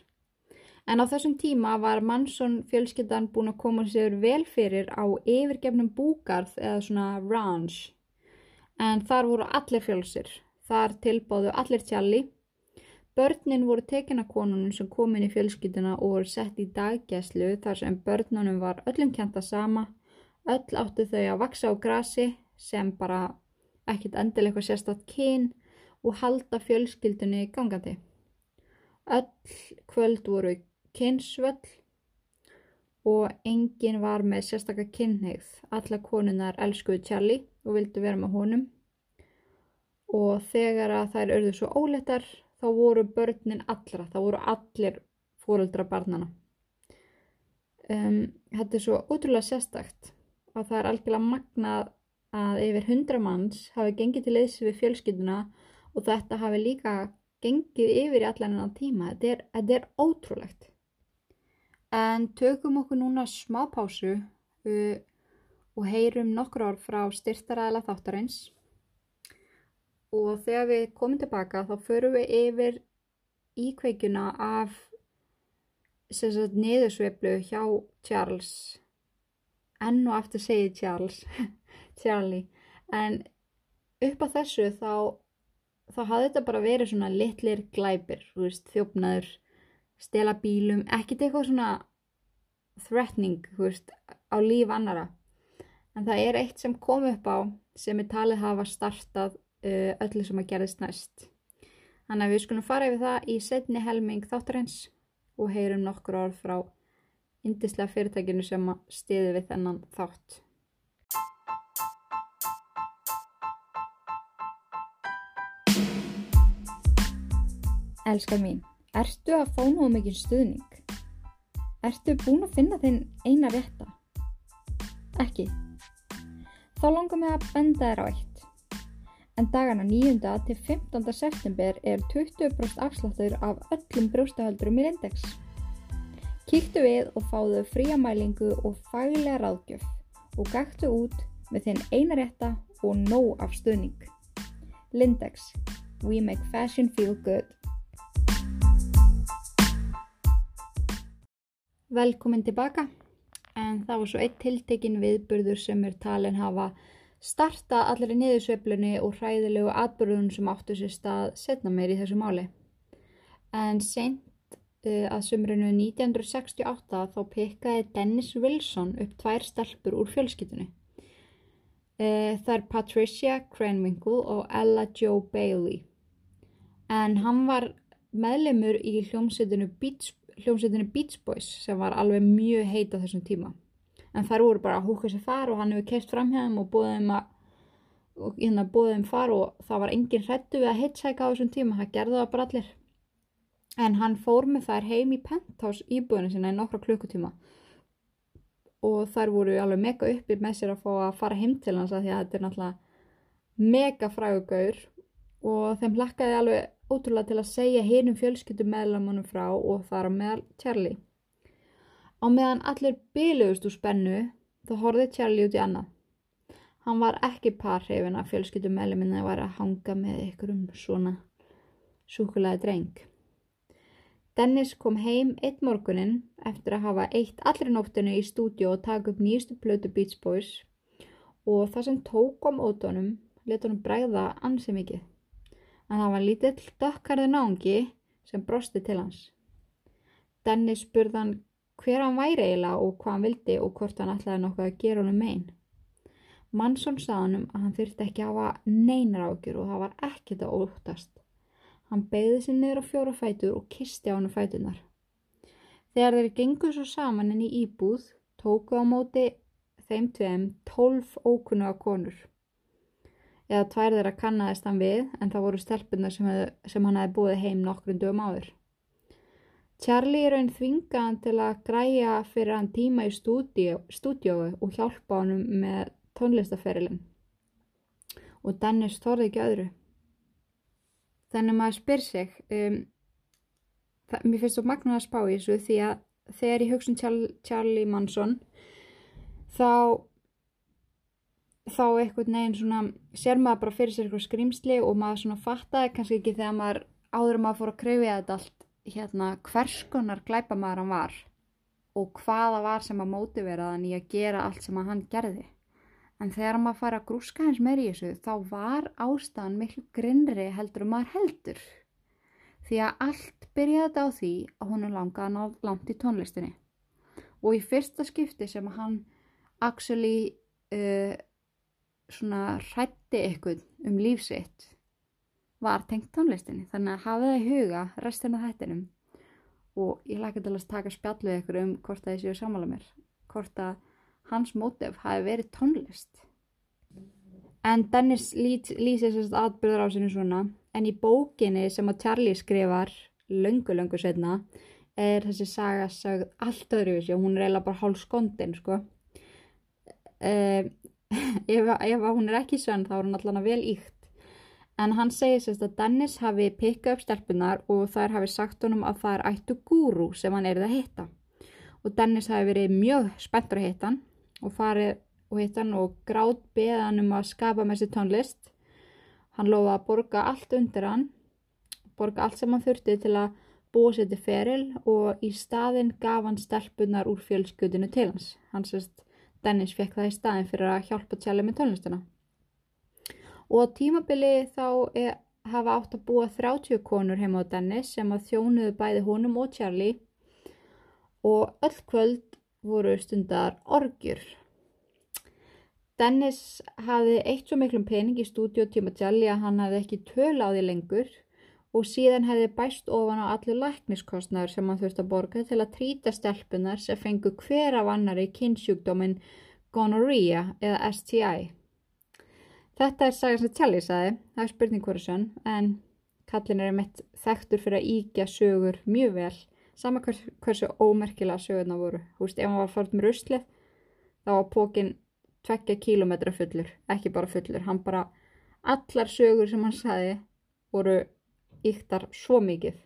En á þessum tíma var Mansson fjölskyldan búin að koma sér vel fyrir á yfirgefnum búgarð eða svona ranch. En þar voru allir fjölsir. Þar tilbáðu allir tjalli. Börnin voru tekina konunum sem kom inn í fjölskylduna og voru sett í daggæslu þar sem börnunum var öllum kjenta sama. Öll áttu þau að vaksa á grasi sem bara ekkit endilega sérstátt kyn og halda fjölskyldunni gangandi. Öll kvöld voru kynnsvöll og enginn var með sérstakka kynneigð. Alla konunar elskuðu Charlie og vildu vera með honum og þegar að þær örðu svo óleittar þá voru börnin allra, þá voru allir fóröldra barnana. Um, þetta er svo ótrúlega sérstakt að það er algjörlega magnað að yfir hundra manns hafi gengið til leysi við fjölskylduna og þetta hafi líka gengið yfir í allan enn tíma. Þetta er, þetta er ótrúlegt. En tökum okkur núna smá pásu uh, og heyrum nokkur ár frá styrtaræðila þáttarins og þegar við komum tilbaka þá förum við yfir íkveikuna af niðursveiflu hjá Charles enn og aftur segið Charles Charlie en upp á þessu þá þá hafði þetta bara verið svona litlir glæpir, þú veist, þjófnaður, stela bílum, ekkert eitthvað svona threatening, þú veist, á líf annara. En það er eitt sem kom upp á sem er talið hafa startað öllu sem að gerðist næst. Þannig að við skulum fara yfir það í setni helming þáttarins og heyrum nokkur orð frá indislega fyrirtækinu sem stiði við þennan þátt. Elskar mín, ertu að fá nú mikið stuðning? Ertu búin að finna þinn eina rétta? Ekki. Þá langar mig að benda þér á eitt. En dagana 9. til 15. september er 20% afsláttur af öllum brjóstahöldurum í Lindex. Kíktu við og fáðu fríamælingu og faglega ráðgjöf og gættu út með þinn eina rétta og nóg af stuðning. Lindex. We make fashion feel good. Velkomin tilbaka en það var svo eitt tiltekin viðburður sem er talin hafa starta allir í niðursveiflunni og hræðilegu atbyrðunum sem áttu sér stað setna meir í þessu máli. En sent uh, að sumrunu 1968 þá pekkaði Dennis Wilson upp tvær stelpur úr fjölskytunni. Uh, það er Patricia Cranwinkle og Ella Jo Bailey. En hann var meðlemur í hljómsveitinu Beach Beach Boys sem var alveg mjög heit á þessum tíma en þar voru bara að húka sér far og hann hefur keitt fram hjá þeim og búið þeim að og hérna búið þeim far og það var engin hrettu við að heitsæka á þessum tíma það gerði það bara allir. En hann fór með þær heim í penthouse íbúinu sinna í nokkra klukkutíma. Og þær voru alveg mega uppi með sér að fá að fara heim til hans að því að þetta er náttúrulega mega frægugaur og þeim hlakkaði alveg ótrúlega til að segja hinnum fjölskyttum meðlamunum frá og þar á meðal Charlie. Á meðan allir byluðust úr spennu þá horfið Charlie út í annað. Hann var ekki parhefin að fjölskyttum meðlumina var að hanga með ykkur um svona súkulæði dreng. Dennis kom heim eitt morgunin eftir að hafa eitt allri nóttinu í stúdíu og taka upp nýjustu plötu Beach Boys og það sem tók om ótonum leta honum bregða ansið mikið. en það var lítill dökkarði náungi sem brosti til hans. Dennis spurði hann hver hann væri eiginlega og hvað hann vildi og hvort hann ætlaði nokkuð að gera honum megin. Mansson sagði hann um að hann þurfti ekki að hafa neinar ágjur og það var ekkert að óttast. Hann beigði sér niður á fjóra fætur og kisti á hann fætunar. Þegar þeir gengur svo saman inn í íbúð tóku á móti þeim tveim tólf ókunnuga konur. Eða tvær þeirra kannadist hann við en það voru stelpunar sem, sem hann hefði búið heim nokkrum dögum áður. Charlie raun þvingaðan til að græja fyrir hann tíma í stúdíói og hjálpa hann með tónlistaferilin. Og Dennis þorði ekki öðru. Þannig maður spyr sig, um, það, mér finnst þú magna að spá í þessu því að þegar ég hugsa um Charlie Manson þá þá eitthvað neginn svona sér maður bara fyrir sér eitthvað skrimsli og maður svona fattaði kannski ekki þegar maður áður maður fór að kröfja þetta allt hérna hvers konar glæpa maður hann var og hvaða var sem að mótivera þann í að gera allt sem að hann gerði. En þegar maður fara að grúska hans meir í þessu þá var ástæðan miklu grinnri heldur um maður heldur. Því að allt byrjaði þetta á því að hún er langað að ná langt í tónlistinni. Og í fyrsta skipti sem hann actually uh, svona hrætti ykkur um lífsitt var tengt tónlistinni þannig að hafa það í huga restina þettinum og ég lækja til að taka spjallu ykkur um hvort að ég séu samála mér hvort að hans mótif hafi verið tónlist. En Dennis lýsir sérst atbyrður á sinu svona en í bókinni sem að Charlie skrifar löngu löngu setna er þessi saga sagð allt öðruvísi og hún er eiginlega bara hálf skondin sko. Uh, ef, ef hún er ekki sönn þá er hún allan að vel íkt en hann segir sérst að Dennis hafi pikkað upp stelpunar og þær hafi sagt honum að það er ættu gúru sem hann erið að hitta. Og Dennis hafi verið mjög spenntur að hitta hann og farið og hitta hann og grátt beðan um að skapa með sér tónlist. Hann lofa að borga allt undir hann borga allt sem hann þurfti til að búa sér til feril og í staðin gaf hann stelpunar úr fjölskyldinu til hans. Hann sérst Dennis fekk það í staðin fyrir að hjálpa Charlie með tónlistina. Og á tímabili þá er, hafa átt að búa 30 konur heima á Dennis sem að þjónuðu bæði honum og Charlie og öll kvöld voru stundar orgjur. Dennis hafði eitt svo miklum pening í stúdiotíma Charlie að hann hafði ekki töla á því lengur og síðan hefði bæst ofan á allir lækniskostnaður sem hann þurfti að borga til að trýta stelpunar sem fengu hver af annari kynnsjúkdóminn gonorrhea eða STI. Þetta er saga sem Tjalli saði, það er spurning hverju sönn, en kallin er mitt þekktur fyrir að íkja sögur mjög vel, sama hvers, hversu ómerkilega sögurna voru. Þú veist, ef hann var fórt með ruslið, þá var pókin tvekja kílometra fullur, ekki bara fullur, hann bara, allar sögur sem hann saði voru yktar svo mikið.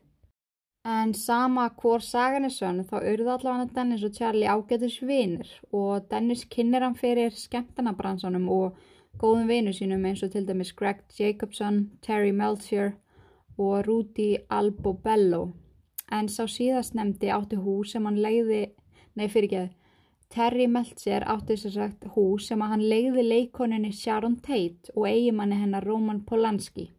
En sama hvor sagan er sönn þá auðvitað allavega Dennis og Charlie ágættis vinir og Dennis kynir hann fyrir skemmtanabransanum og góðum vinu sínum eins og til dæmis Greg Jacobson, Terry Melchior og Rudy Albobello. En sá síðast nefndi átti hús sem hann leiði, nei fyrir ekki að, Terry Melchior átti þess að sagt hús sem hann leiði leikoninni Sharon Tate og eigimanni hennar Roman Polanski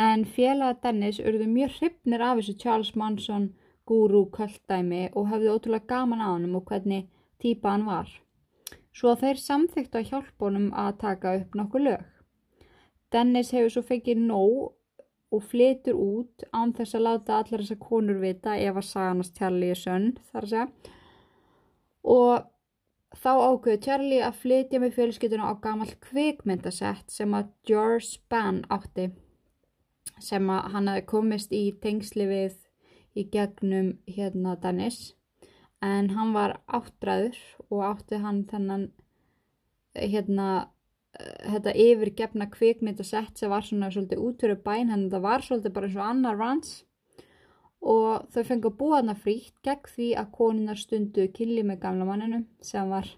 en félaga Dennis urðu mjög hryfnir af þessu Charles Manson guru kvöldæmi og hafði ótrúlega gaman á hann og hvernig típa hann var. Svo þeir samþyktu að hjálpa honum að taka upp nokkuð lög. Dennis hefur svo fengið nóg og flytur út án þess að láta allar þessar konur vita ef að saganast Charlie er sönn þar að segja. Og þá ákveðu Charlie að flytja með fjölskytuna á gammal kvikmyndasett sem að George Spann átti sem að hann hafi komist í tengsli við í gegnum hérna Dennis en hann var áttræður og átti hann þennan hérna þetta yfirgefna kvikmyndasett sem var svona svolítið útvöru bæn hann það var svolítið bara eins og annar rans. Og þau fengið að búa þarna frítt gegn því að konunar stundu killi með gamla manninu sem var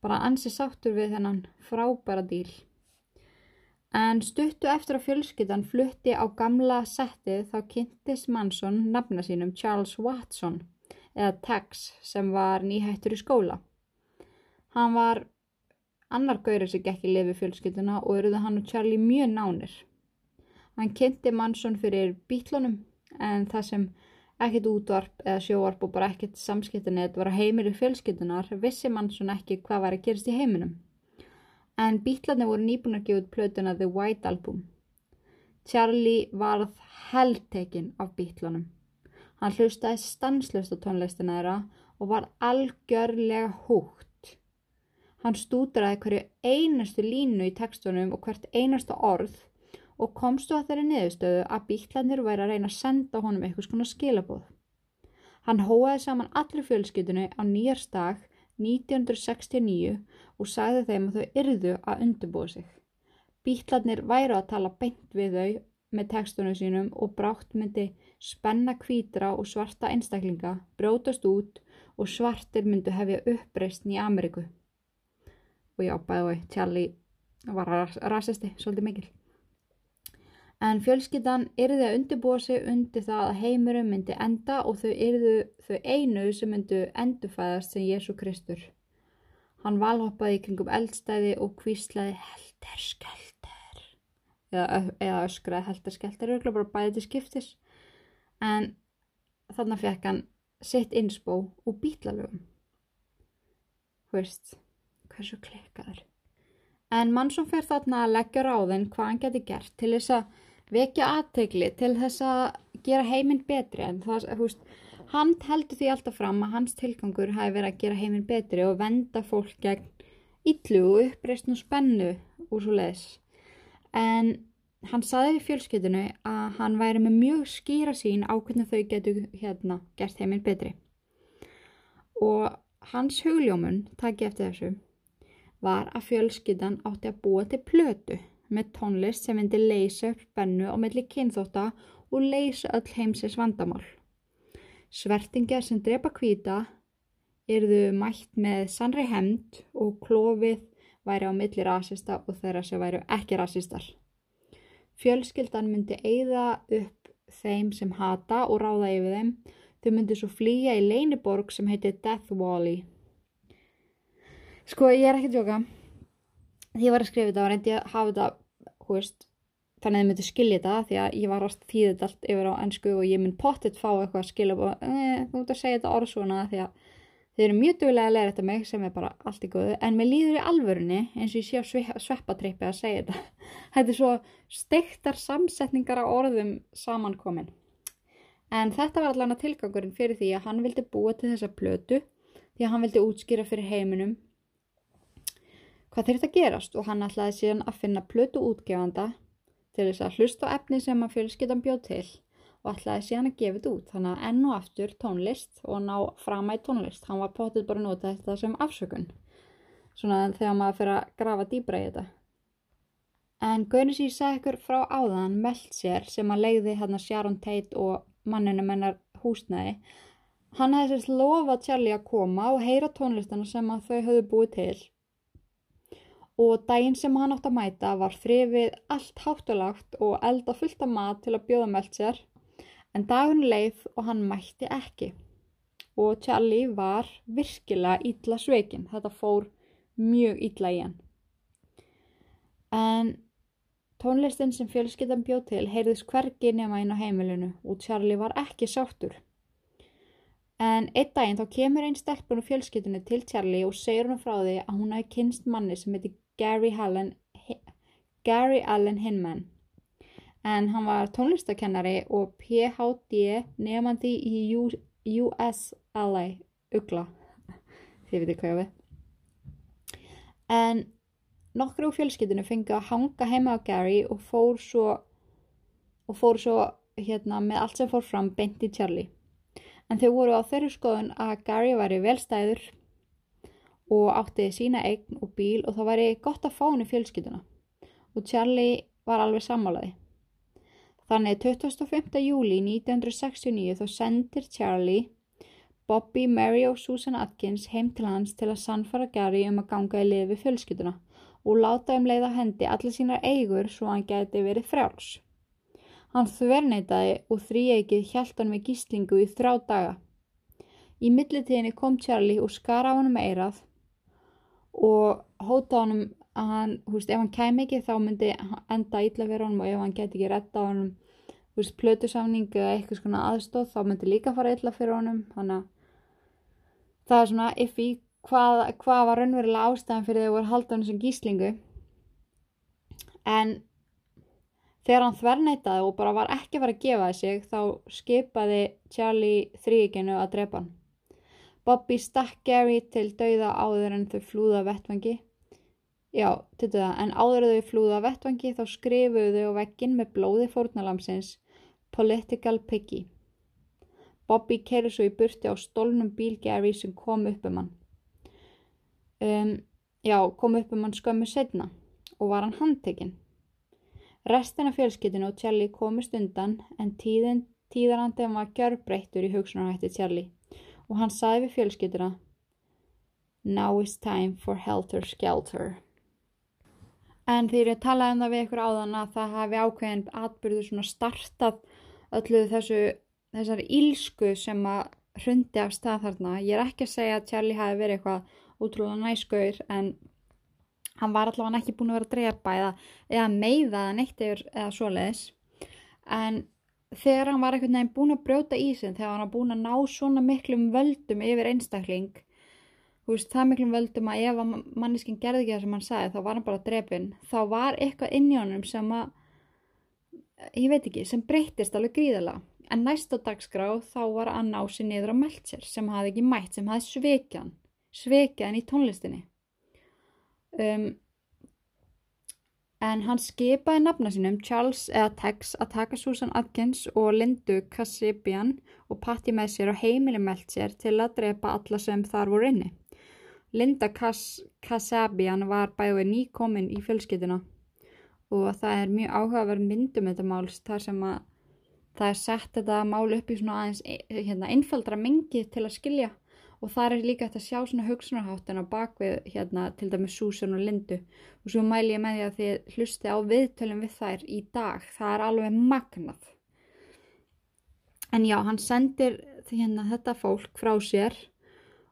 bara ansi sáttur við þennan frábæra díl. En stuttu eftir að fjölskyldan flutti á gamla settið þá kynntist Manson nafna sínum Charles Watson eða Tex sem var nýhættur í skóla. Hann var annar gaurið sem gekk í lifi fjölskylduna og eruðu hann og Charlie mjög nánir. Hann kynnti Manson fyrir bítlunum en það sem ekkert útvarp eða sjóvarp og bara ekkert samskiptanett var að heimir í fjölskytunar vissi Manson ekki hvað var að gerast í heiminum. En bítlarnir voru nýbúin að gefa út plötuna The White Album. Charlie varð heldtekinn af bítlunum. Hann hlustaði stanslust á tónlistina þeirra og var algjörlega húgt. Hann stúdraði hverju einastu línu í tekstunum og hvert einasta orð og komstu að þeirri niðurstöðu að bíklanir væri að reyna að senda honum eitthvað svona skilabóð. Hann hóaði saman allir fjölskytunni á nýjarsdag 1969 og sagði þeim að þau yrðu að undirbúa sig. Bíklanir væri að tala beint við þau með tekstunum sínum og brátt myndi spenna kvítra og svarta einstaklinga, brótast út og svartir myndu hefja uppreistn í Ameriku. Og já, bæði og Charlie var rasisti, svolítið mikil en fjölskyldan yrði að undirbúa sig undir það að heimurum myndi enda og þau yrðu þau einu sem myndu endufæðast sem Jésu Kristur. Hann valhoppaði í kringum eldstæði og kvíslaði helder skelter eða, eða öskraði helder skelter og bara bæði til skiptis en þannig fekk hann sitt insbó og bítlalögum. Hvist, hversu klikkaður. En mann sem fer þarna að leggja ráðin hvað hann geti gert til þess að vekja aðtegli til þess að gera heiminn betri en það, húst, hann heldur því alltaf fram að hans tilgangur hafi verið að gera heiminn betri og venda fólk gegn yllu og uppreist og spennu úr svo leiðis. En hann saði við fjölskytunu að hann væri með mjög skýra sín á hvernig þau getur hérna gert heiminn betri. Og hans hugljómun, takk ég eftir þessu, var að fjölskytan átti að búa til plötu með tónlist sem myndi leysa upp bennu á melli kynþótta og leysa öll heimsins vandamál. Svertingjar sem drepa kvíta erðu mætt með sannri hemd og klófið væri á milli rasista og þeirra sem væri ekki rasistar. Fjölskyldan myndi eigða upp þeim sem hata og ráða yfir þeim. Þau myndi svo flýja í leiniborg sem heiti Death Valley. Sko ég er ekki að djóka því ég var að skrifa þetta og reyndi að hafa þetta veist, þannig að þið myndu skilja þetta því að ég var þýða þetta allt yfir á ennsku og ég mynd pottitt fá eitthvað að skilja og eh, þú ert að segja þetta orð svona því að þið eru mjög duglega að læra þetta mig sem er bara allt í góðu en mér líður í alvörunni eins og ég sé á sveppatrippi að segja þetta. Þetta er svo steiktar samsetningar á orðum samankomin. En þetta var allavega tilgangurinn fyrir því að hann vildi búa til þessa plötu því að hann vildi útskýra fyrir heiminum hvað þurft að gerast. Og hann ætlaði síðan að finna plötu útgefanda til þess að hlusta á efni sem að fjölskyttan bjóð til og ætlaði síðan að gefa þetta út. Þannig að enn og aftur tónlist og ná fram að tónlist. Hann var potið bara að nota þetta sem afsökun. Svona þegar maður fyrir að grafa dýbra í þetta. En Gaunis ég sagði ykkur frá áðan Meltzer sem að leiði hérna Sharon Tate og manninu mennar húsnæði. Hann hefði sérst lofað Charlie að koma og heyra tónlistana sem að þau höfðu búið til. Og daginn sem hann átt að mæta var þrifið allt háttulagt og elda fullt af mat til að bjóða meld sér en dagun leið og hann mætti ekki. Og Charlie var virkilega ítla sveikin þetta fór mjög ítla í hann. En tónlistin sem fjölskyttan bjóð til heyrðis hvergi nema inn á heimilinu og Charlie var ekki sáttur. En einn daginn þá kemur einn stelpun og fjölskytunni til Charlie og segir hann frá því að hún hafi kynst manni sem heiti Gary Allen, Gary Allen Hinman en hann var tónlistakennari og PhD nefandi í USLA ugla þið veitir hvað ég við. En nokkru úr fjölskyldinu fengi að hanga heima á Gary og fór svo og fór svo hérna með allt sem fór fram beint í Charlie. En þau voru á þeirri skoðun að Gary væri velstæður og átti sína eign og bíl og það væri gott að fá henni fjölskytuna og Charlie var alveg sammálaði. Þannig 25. júli 1969 þá sendir Charlie Bobby, Mary og Susan Atkins heim til hans til að sannfara Gary um að ganga í lið við fjölskytuna og láta um leið á hendi allir sínar eigur svo hann geti verið frjáls. Hann þverneitaði og þrýegið hjælt hann með gíslingu í þrá daga. Í millitíðinni kom Charlie og skara á hann með eirað og hóta honum að hann, þú veist, ef hann kæm ekki þá myndi enda illa fyrir honum og ef hann geti ekki retta honum, þú veist, plötusamning eða eitthvað svona aðstóð þá myndi líka fara illa fyrir honum, þannig að það er svona iffi hvað, hvað var raunverulega ástæðan fyrir því að voru haldan þessum gíslingu. En þegar hann þvernætaði og bara var ekki fara að gefa sig þá skipaði Charlie þrýginu að drepa hann. Bobby stakk Gary til dauða áður en þau flúða vettvangi. Já, til dauða, en áður þau flúða vettvangi þá skrifuðu þau á veggin með blóði fórnalamsins Political Piggy. Bobby kerði svo í burti á stólnum bíl Gary sem kom upp um hann. Um, já, kom upp um hann skömmu setna og var hann handtekinn. Restina fjölskytinu og Charlie komist undan en tíðin, tíðarandið var gjörbreyttur í hugsunarhætti Charlie og hann sagði við fjölskylduna Now is time for helter skelter. En þegar ég talaði um það við ykkur áðan að það hafi ákveðin atbyrðu svona startað öllu þessu, þessari ílsku sem að hrundi af stað þarna. Ég er ekki að segja að Charlie hafi verið eitthvað útrúlega næskaur en hann var allavega ekki búin að vera að drepa eða, eða meiða eða neitt eða, eða svoleiðis. En þegar hann var einhvern veginn búin að brjóta í sig þegar hann var búin að ná svona miklum völdum yfir einstakling veist, það miklum völdum að ef manneskinn gerði ekki það sem hann sagði þá var hann bara drefin þá var eitthvað inn í honum sem að ég veit ekki, sem breytist alveg gríðala en næst á dagskrá þá var að ná sér niður á Meltzer sem hafði ekki mætt sem hafði sveikjan sveikjan í tónlistinni. Um en hann skipaði nafna sínum Charles eða Tex að taka Susan Atkins og Lindu Kassibian og Patti með sér og heimili meld sér til að drepa alla sem þar voru inni. Linda Kassibian var bæðið nýkominn í fjölskytuna og það er mjög áhugaverð myndum þetta máls þar sem að það er sett þetta mál upp í svona aðeins hérna, einfaldra mengi til að skilja og það er líka þetta að sjá svona hugsunarháttin á bakvið hérna til dæmis Susan og Lindu. Og svo mæl ég með því að þið hlusti á viðtölum við þær í dag. Það er alveg magnað. En já, hann sendir hérna þetta fólk frá sér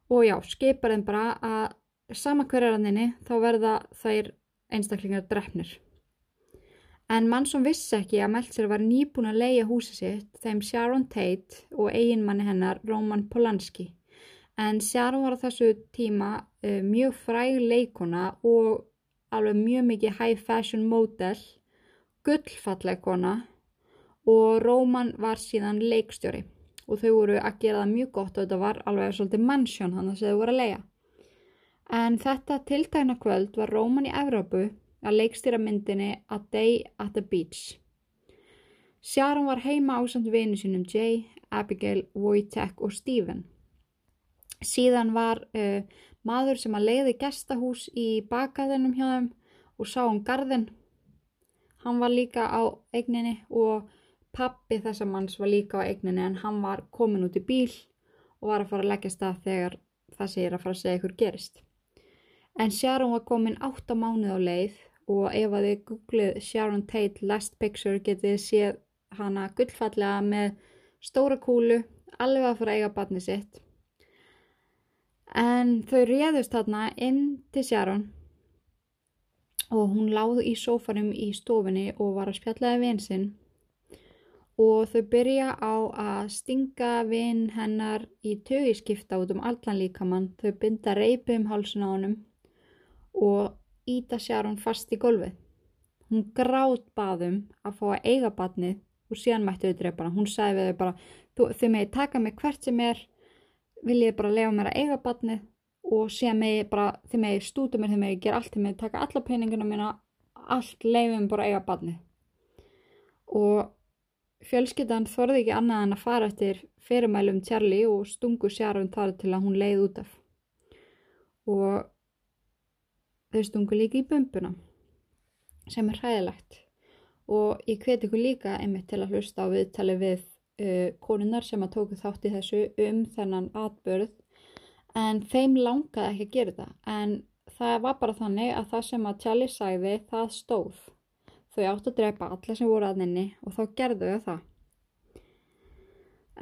og já, skipar þeim bara að sama hverjaranninni þá verða þær einstaklingar drefnir En mann sem vissi ekki að Meltzer var nýbúin að leia húsi sitt þeim Sharon Tate og eiginmanni hennar Roman Polanski. En Sharon var á þessu tíma uh, mjög fræg leikona og alveg mjög mikið high fashion model, gullfalleg kona og Róman var síðan leikstjóri og þau voru að gera það mjög gott og þetta var alveg svolítið mannsjón hann að þau voru að leia. En þetta tiltækna kvöld var Róman í Evrópu að leikstýra myndinni A Day at the Beach. Sharon var heima ásand vinu sínum Jay, Abigail, Wojtek og Stephen. Síðan var uh, maður sem að leiði gestahús í bakaðinum hjá þeim og sá um garðin. Hann var líka á eigninni og pappi þessa manns var líka á eigninni en hann var komin út í bíl og var að fara að leggja stað þegar það séir að fara að segja ykkur gerist. En Sharon var komin 8 mánuð á leið og ef að þið googlið Sharon Tate Last Picture getið séð hana gullfallega með stóra kúlu alveg að fara að eiga batni sitt en þau réðust þarna inn til Sharon og hún láði í sófarum í stofinni og var að spjallaði vinsinn og þau byrja á að stinga vinn hennar í tögiskipta út um allan líkamann. Þau binda reypi um hálsun á honum og íta Sharon fast í golfið hún grátt baðum að fá að eiga batnið og síðan mættu þau drepa hana. Hún sagði við þau bara þau megi taka mig hvert sem er. Vil ég bara lefa mér að eiga batnið og að mig bara, þegar mig stúta mér, þegar mig ger allt til mig, taka alla peninguna mína, allt leifum bara að eiga batnið. Og fjölskyttan þorði ekki annað en að fara eftir fyrirmælum Charlie og stungu Sharon þar til að hún leið út af. Og þau stungu líka í bumbuna, sem er hræðilegt. Og ég hveti ykkur líka einmitt til að hlusta á viðtali við uh, konunnar sem að tóku þátt í þessu um þennan atbörð en þeim langaði ekki að gera það en það var bara þannig að það sem að Charlie sæði það stóð þau átt að drepa alla sem voru að henni og þá gerðu þau það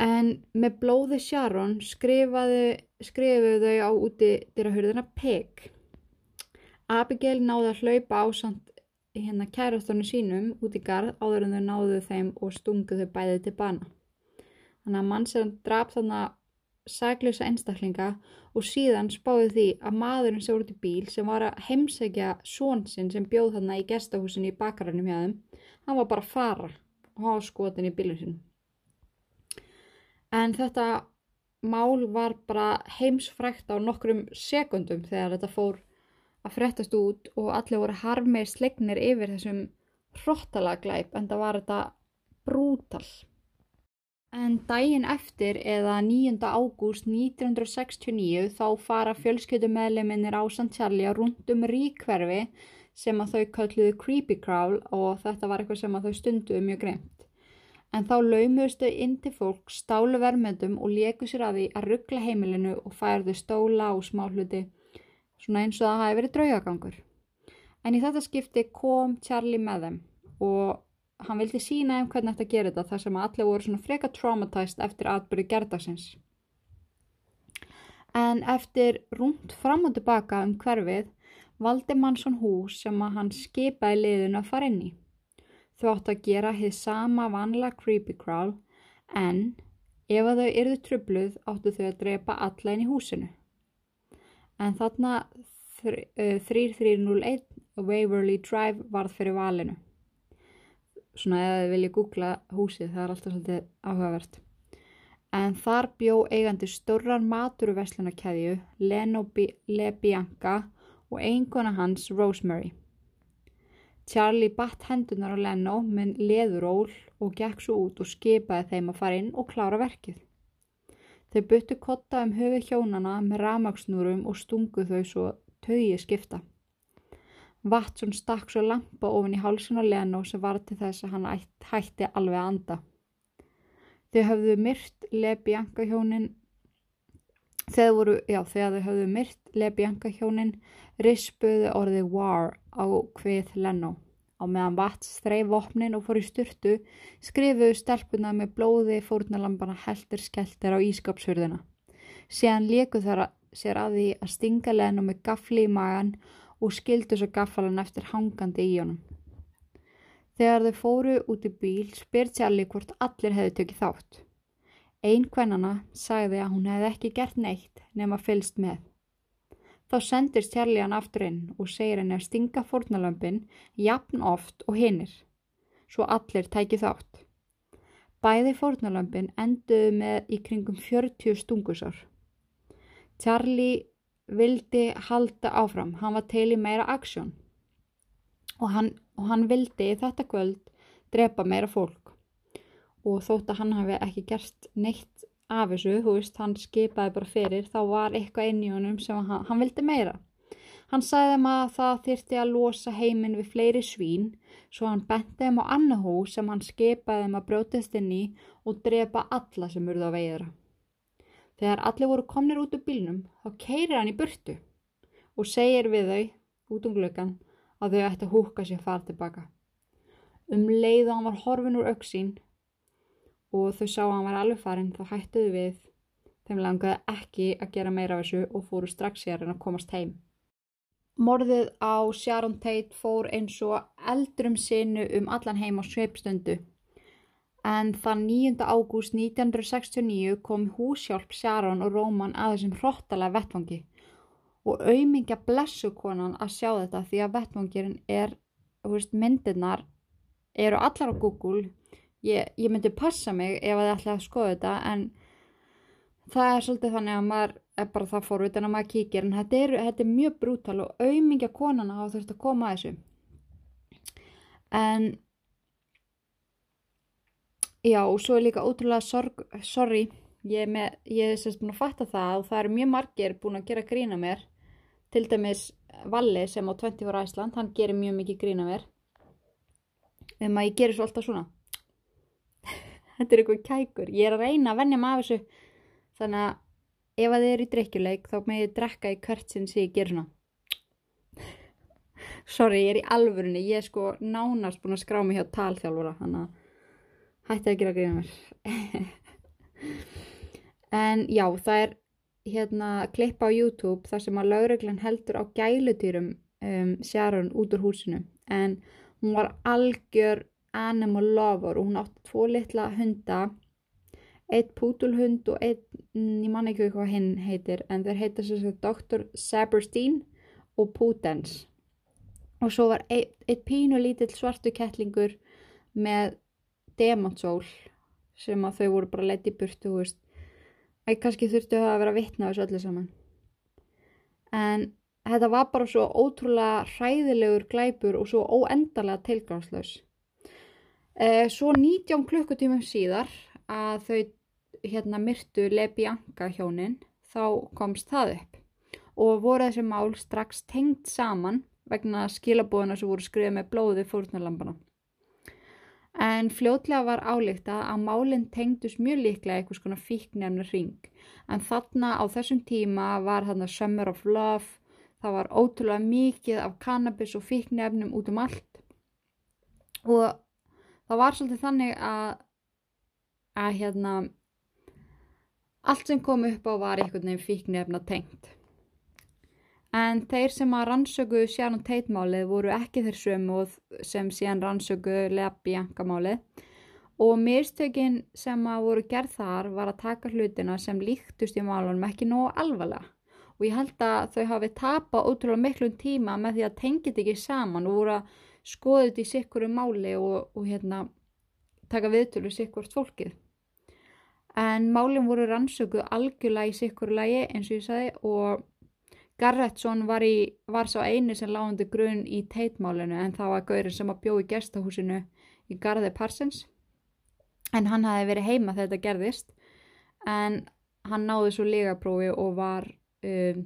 en með blóði Sharon skrifuðu þau á úti dyrrahurðina Peg Abigail náði að hlaupa ásand hérna kærastónu sínum út í garð áður en þau náðu þeim og stungu þau bæðið til bana. Þannig að mann sem draf þannig saglösa einstaklinga og síðan spáði því að maðurinn sem voru til bíl sem var að heimsækja svonsinn sem bjóð þarna í gestahúsinu í bakarannum hjá þeim, hann var bara að fara og hafa skotin í bílun sinu. En þetta mál var bara heimsfrækt á nokkrum sekundum þegar þetta fór að frettast út og allir voru harmið slegnir yfir þessum hróttalega en það var þetta brútal. En daginn eftir eða 9. ágúst 1969 þá fara fjölskyldumedleminnir á. Charlie að rundum ríkverfi sem að þau kölluðu Creepy Crawl og þetta var eitthvað sem að þau stunduðu mjög greimt. En þá laumuðustu inn til fólk stálu vermendum og leku sér að því að ruggla heimilinu og færðu stóla og smáhluti svona eins og það hafi verið draugagangur. En í þetta skipti kom Charlie með þeim og hann vildi sína um hvernig þetta gerir þetta þar sem allir voru svona freka traumatized eftir atbyrju gerdagsins. En eftir rúmt fram og tilbaka um hverfið valdi mannsson hús sem að hann skipaði liðun að fara inn í. Þau áttu að gera þið sama vanlega creepy crawl en ef þau yrðu trubluð áttu þau að drepa alla inn í húsinu. En þarna 3301 Waverly Drive varð fyrir valinu svona eða þið viljið googla húsið, það er alltaf svolítið áhugavert. En þar bjó eigandi stórran maturuvesslunarkæðju Leno Le Bianca og einkona hans Rosemary. Charlie batt hendunar á Leno með leðuról og gekk svo út og skipaði þeim að fara inn og klára verkið. Þau byttu kotta um höfu hjónana með ramagsnúrum og stungu þau svo tögi skipta. Watson stakk svo lampa ofin í hálsun og Leno sem var til þess að hann hætti alveg að anda. Þau höfðu myrt Lebianka hjónin þegar, þegar þau höfðu myrt Lebianka hjónin rispuðu orðið war á hvið Leno. Á meðan Watts þreif vopnin og fór í styrtu skrifuðu stelpuna með blóði fórnalambana heldur skelter á ískapshurðina. Síðan leku þar sér að því að stinga Leno með gafli í magan og skildu svo gaffalan eftir hangandi í honum. Þegar þau fóru út í bíl spyr Charlie hvort allir hefði tökið þátt. Einn kvennana sagði að hún hefði ekki gert neitt nema fylst með. Þá sendir Charlie hann aftur inn og segir henni að stinga fórnalömpin jafn oft og hinnir, svo allir tæki þátt. Bæði fórnalömpin enduðu með í kringum 40 stungusár. Charlie vildi halda áfram, hann var til í meira aksjón og og hann vildi þetta kvöld drepa meira fólk og þótt að hann hafi ekki gert neitt af þessu, þú veist, hann skipaði bara fyrir, þá var eitthvað inn í honum sem hann, hann vildi meira. Hann sagði þeim að það þyrti að losa heiminn við fleiri svín, svo hann benti þeim á annu hús sem hann skipaði þeim að brjótast inn í og drepa alla sem urða á veiðra. Þegar allir voru komnir út úr bílnum þá keirir hann í burtu og segir við þau út um glöggan að þau ætti að húka sér fara tilbaka. Um leið og hann var horfin úr auksín og þau sá að hann var alveg farin þá hættuðu við þeim langaði ekki að gera meira af þessu og fóru strax sér en að komast heim. Morðið á Sharon Tate fór eins og eldrum sinu um allan heim á sveipstundu en þann 9. ágúst 1969 kom húsjálp Sharon og Róman að þessum hróttalega vettvangi og auðmingja blessu konan að sjá þetta því að vettvangirinn er, veist, myndirnar eru allar á Google ég, ég myndi passa mig ef það ætla að skoða þetta en það er svolítið þannig að maður er bara það fórvitin að maður kíkir en þetta er, þetta er mjög brútal og auðmingja konan að það þurft að koma að þessu en Já og svo er líka ótrúlega sorg, sorry, ég er, með, ég er sérst búin að fatta það og það eru mjög margir búin að gera grína mér, til dæmis Valli sem á 20 ára Æsland, hann gerir mjög mikið grína mér, um að ég gerir svo alltaf svona, þetta er eitthvað kækur, ég er að reyna að vennja maður þessu, þannig að ef að þið eru í drikkjuleik þá með ég drekka í hvert sinn sem ég ger svona. Sorry, ég er í alvörunni, ég er sko nánast búin að skrá mig hjá talþjálfura, þannig að hætti að gera gríða mér en já það er hérna klippa á YouTube þar sem að lauruglan heldur á gælutýrum um, Sharon út úr húsinu en hún var algjör animal lover og hún átti tvo litla hunda eitt pútulhund og eitt, mm, ég man ekki hvað hinn heitir en þeir heita sér svo Dr. Saberstein og Pútens og svo var eitt, eitt pínu lítill svartu kettlingur með demontsól sem að þau voru bara leitt í burtu að kannski þurftu að vera vittna þessu öllu saman. En þetta var bara svo ótrúlega hræðilegur glæpur og svo óendarlega tilgangslaus. Eh, svo 19 klukkutímum síðar að þau hérna myrtu Lebianca hjónin þá komst það upp. Og voru þessi mál strax tengt saman vegna skilabóðuna sem voru skriðið með blóði fórnarlampana. En fljótlega var álíkta að málinn tengdus mjög líklega eitthvað svona fíknefnir ring. En þarna á þessum tíma var þarna Summer of Love, það var ótrúlega mikið af cannabis og fíknefnum út um allt. Og það var svolítið þannig að, að hérna, allt sem kom upp á var einhvern veginn fíknefna tengt. En þeir sem að rannsöku Sharon Tate málið voru ekki þeir sömu sem síðan rannsöku Lea Bianca málið og mistökin sem að voru gerð þar var að taka hlutina sem líktust í málunum ekki nógu alvarlega og ég held að þau hafi tapað ótrúlega miklum tíma með því að þetta ekki saman og voru að skoða þetta í sikkuru máli og, og hérna taka viðtölu sikkurt fólkið. En málinn voru rannsöku algjörlega í sikkuru lagi eins og ég sagði og Garrettsson var, var sá eini sem lágandi grunn í teitmálinu en það var gaurinn sem að bjó í gestahúsinu í Garði Parsons en hann hafi verið heima þegar þetta gerðist en hann náði svo legaprófi og var, um,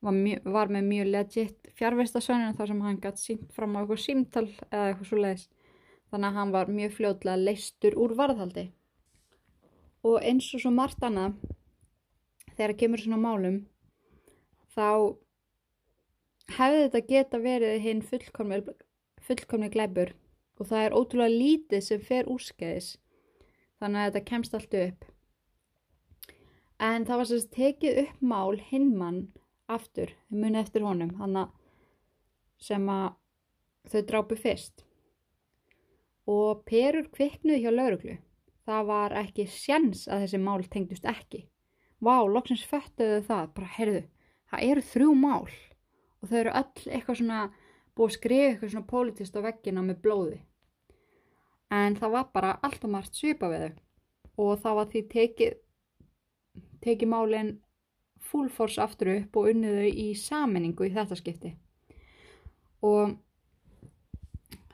var, mjö, var með mjög legit fjárvestasönninu þar sem hann gætt sínt fram á eitthvað símtal eða eitthvað svo leiðis þannig að hann var mjög fljóðlega leistur úr varðhaldi. Og eins og svo margt annað þegar kemur svona málum þá hefði þetta geta verið hinn fullkomni glæpur. Og það er ótrúlega lítið sem fer úrskæðis þannig að þetta kemst allt upp. En það var sérst tekið upp mál hinn mann aftur, muni eftir honum hann sem að þau drápu fyrst. Og perur kviknuð hjá lauruglu það var ekki sjans að þessi mál tengdust ekki. Vá, loksins föttuðu það, bara heyrðu það eru þrjú mál og þau eru öll eitthvað svona búið að skrifa eitthvað svona politist á veggina með blóði. En það var bara allt og margt svipa við þau og það var því tekið tekið málinn full force aftur upp og unnið þau í saminningu í þetta skipti. Og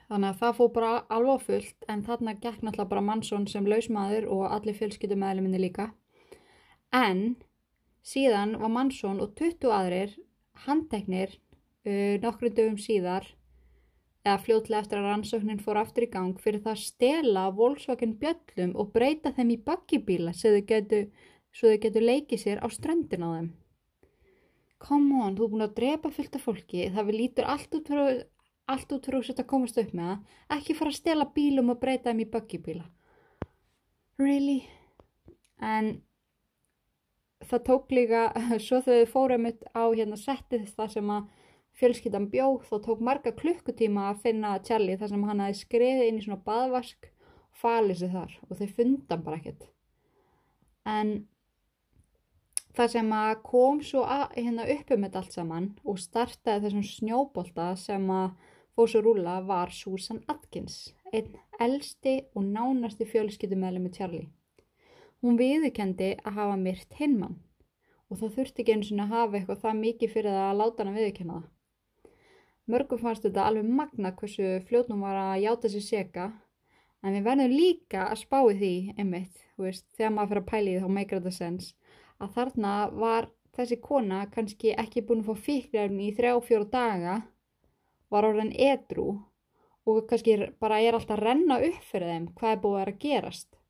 þannig að það fóð bara alveg fullt en þarna gekk náttúrulega bara mannsson sem lausmaður og allir fjölskyttumæðluminni líka. En Síðan var Mansson og 20 aðrir handteknir uh, nokkru dögum síðar eða fljótlega eftir að rannsóknin fór aftur í gang fyrir það að stela Volkswagen bjöllum og breyta þeim í bakkibíla svo þau getur, getur leikið sér á ströndin á þeim. Come on, þú er búin að drepa fylgta fólki, það við lítur allt út fyrir að setja að komast upp með það, ekki fara að stela bílum og breyta þeim í bakkibíla. Really? En það tók líka, svo þau fórum á hérna settið það sem að fjölskyldan bjóð, þá tók marga klukkutíma að finna Charlie þar sem hann hafi skriðið inn í svona baðvask og falið sig þar og þau fundan bara ekkert. En það sem að kom svo að, hérna uppum þetta allt saman og startaði þessum snjóbolta sem að fóð svo rúla var Susan Atkins, einn elsti og nánasti fjölskyldumæli með Charlie. Hún viðkendi að hafa myrt hinmann og það þurfti ekki eins og að hafa eitthvað það mikið fyrir það að láta hann viðkenna það. Mörgum fannst þetta alveg magna hversu fljótnum var að játa sér seka en við verðum líka að spái því einmitt, veist, þegar maður fyrir að pæli því þá meikra þetta sens að þarna var þessi kona kannski ekki búin að fá fíklarni í þrjá fjóru daga var orðin edru og kannski bara er alltaf að renna upp fyrir þeim hvað er búið að gerast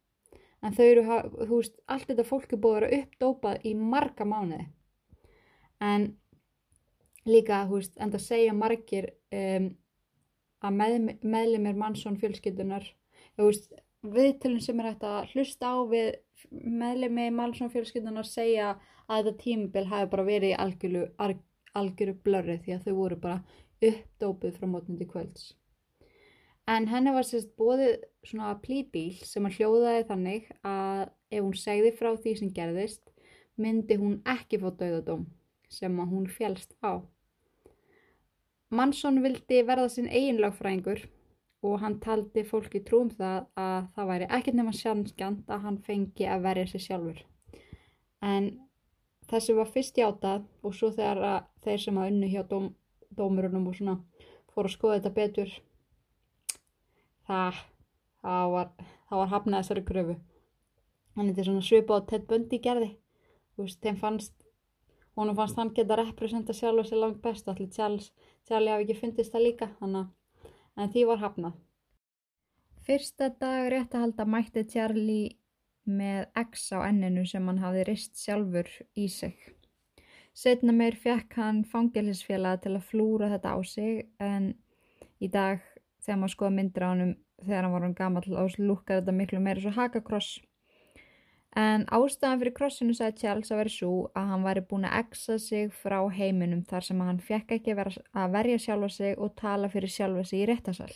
en þau eru, þú veist, allt þetta fólk er búið að vera uppdópað í marga mánuði en líka, þú veist, en það segja margir um, að með, meðlumir mannsson fjölskyldunar þú veist, viðtölun sem er hægt að hlusta á við meðlumi mannsson fjölskyldunar segja að þetta tímabil hafi bara verið í algjöru, algjöru blörri því að þau voru bara uppdópuð frá mótnandi kvölds. En henni var sérst bóðið svona plýbíl sem að hljóðaði þannig að ef hún segði frá því sem gerðist myndi hún ekki fá dauðadóm sem að hún fjælst á. Mansson vildi verða sinn eiginlagfræðingur og hann taldi fólki trúum það að það væri ekkert nema sjánskjant að hann fengi að verja sig sjálfur. En þessu var fyrst játað og svo þegar þeir sem að unnu hjá dóm, dómurunum og svona fór að skoða þetta betur það, það var, var hafnað þessari gröfu hann er svona svipa á Ted Bundy gerði. Þú veist, þeim fannst honum fannst hann geta representa sjálf og sér langt best allir Charles, Charlie hafi ekki fundist það líka hana, en því var hafnað. Fyrsta dag rétt að halda mætti Charlie með X á enninu sem hann hafi rist sjálfur í sig. Setna meir fekk hann fangelisfélag til að flúra þetta á sig en í dag þegar maður skoða myndir á hann þegar hann var hann gammal og lúkar þetta miklu meira svo hakakross. En ástæðan fyrir krossinu sagði Charles að vera svo að hann væri búin að exa sig frá heiminum þar sem hann fekk ekki að verja sjálfa sig og tala fyrir sjálfa sig í réttasal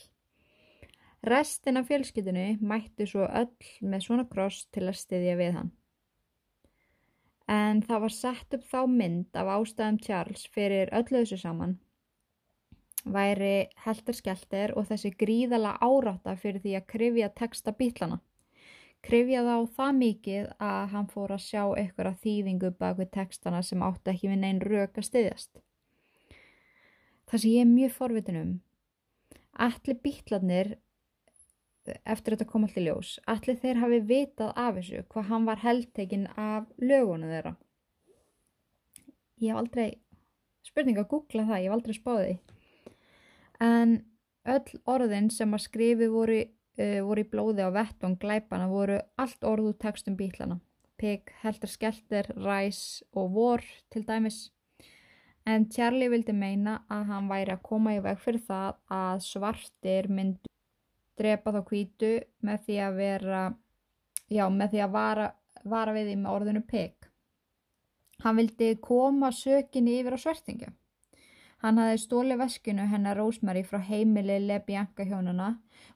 restin af fjölskyldinu mætti svo öll með svona kross til að styðja við hann. En það var sett upp þá mynd af ástæðum Charles fyrir öllu þessu saman væri helter skelter og þessi gríðala árátta fyrir því að krifja texta bítlana. Krifja þá það mikið að hann fór að sjá ykkur að þýðingu bak við textana sem átti ekki við neinn rauk að styðjast. Það sem ég er mjög forvitin um, allir bítlanir, eftir þetta kom allir ljós, allir þeir hafi vitað af þessu hvað hann var heldtekinn af lögunum þeirra. Ég hef aldrei, spurning að googla það, ég hef aldrei spáðið því en öll orðin sem að skrifi voru, uh, voru í blóði á vettung glæpana voru allt orðu tekstum bílana. Pig, Helter Skelter, Ræs og Vor til dæmis. En Charlie vildi meina að hann væri að koma í veg fyrir það að svartir myndu drepa þá kvítu með því að vera, já með því að vara, vara við því með orðinu Pig. Hann vildi koma sökinni yfir á svertingja. Hann hafði stólið veskinu hennar Rósmari frá heimili Lebjanka hjónuna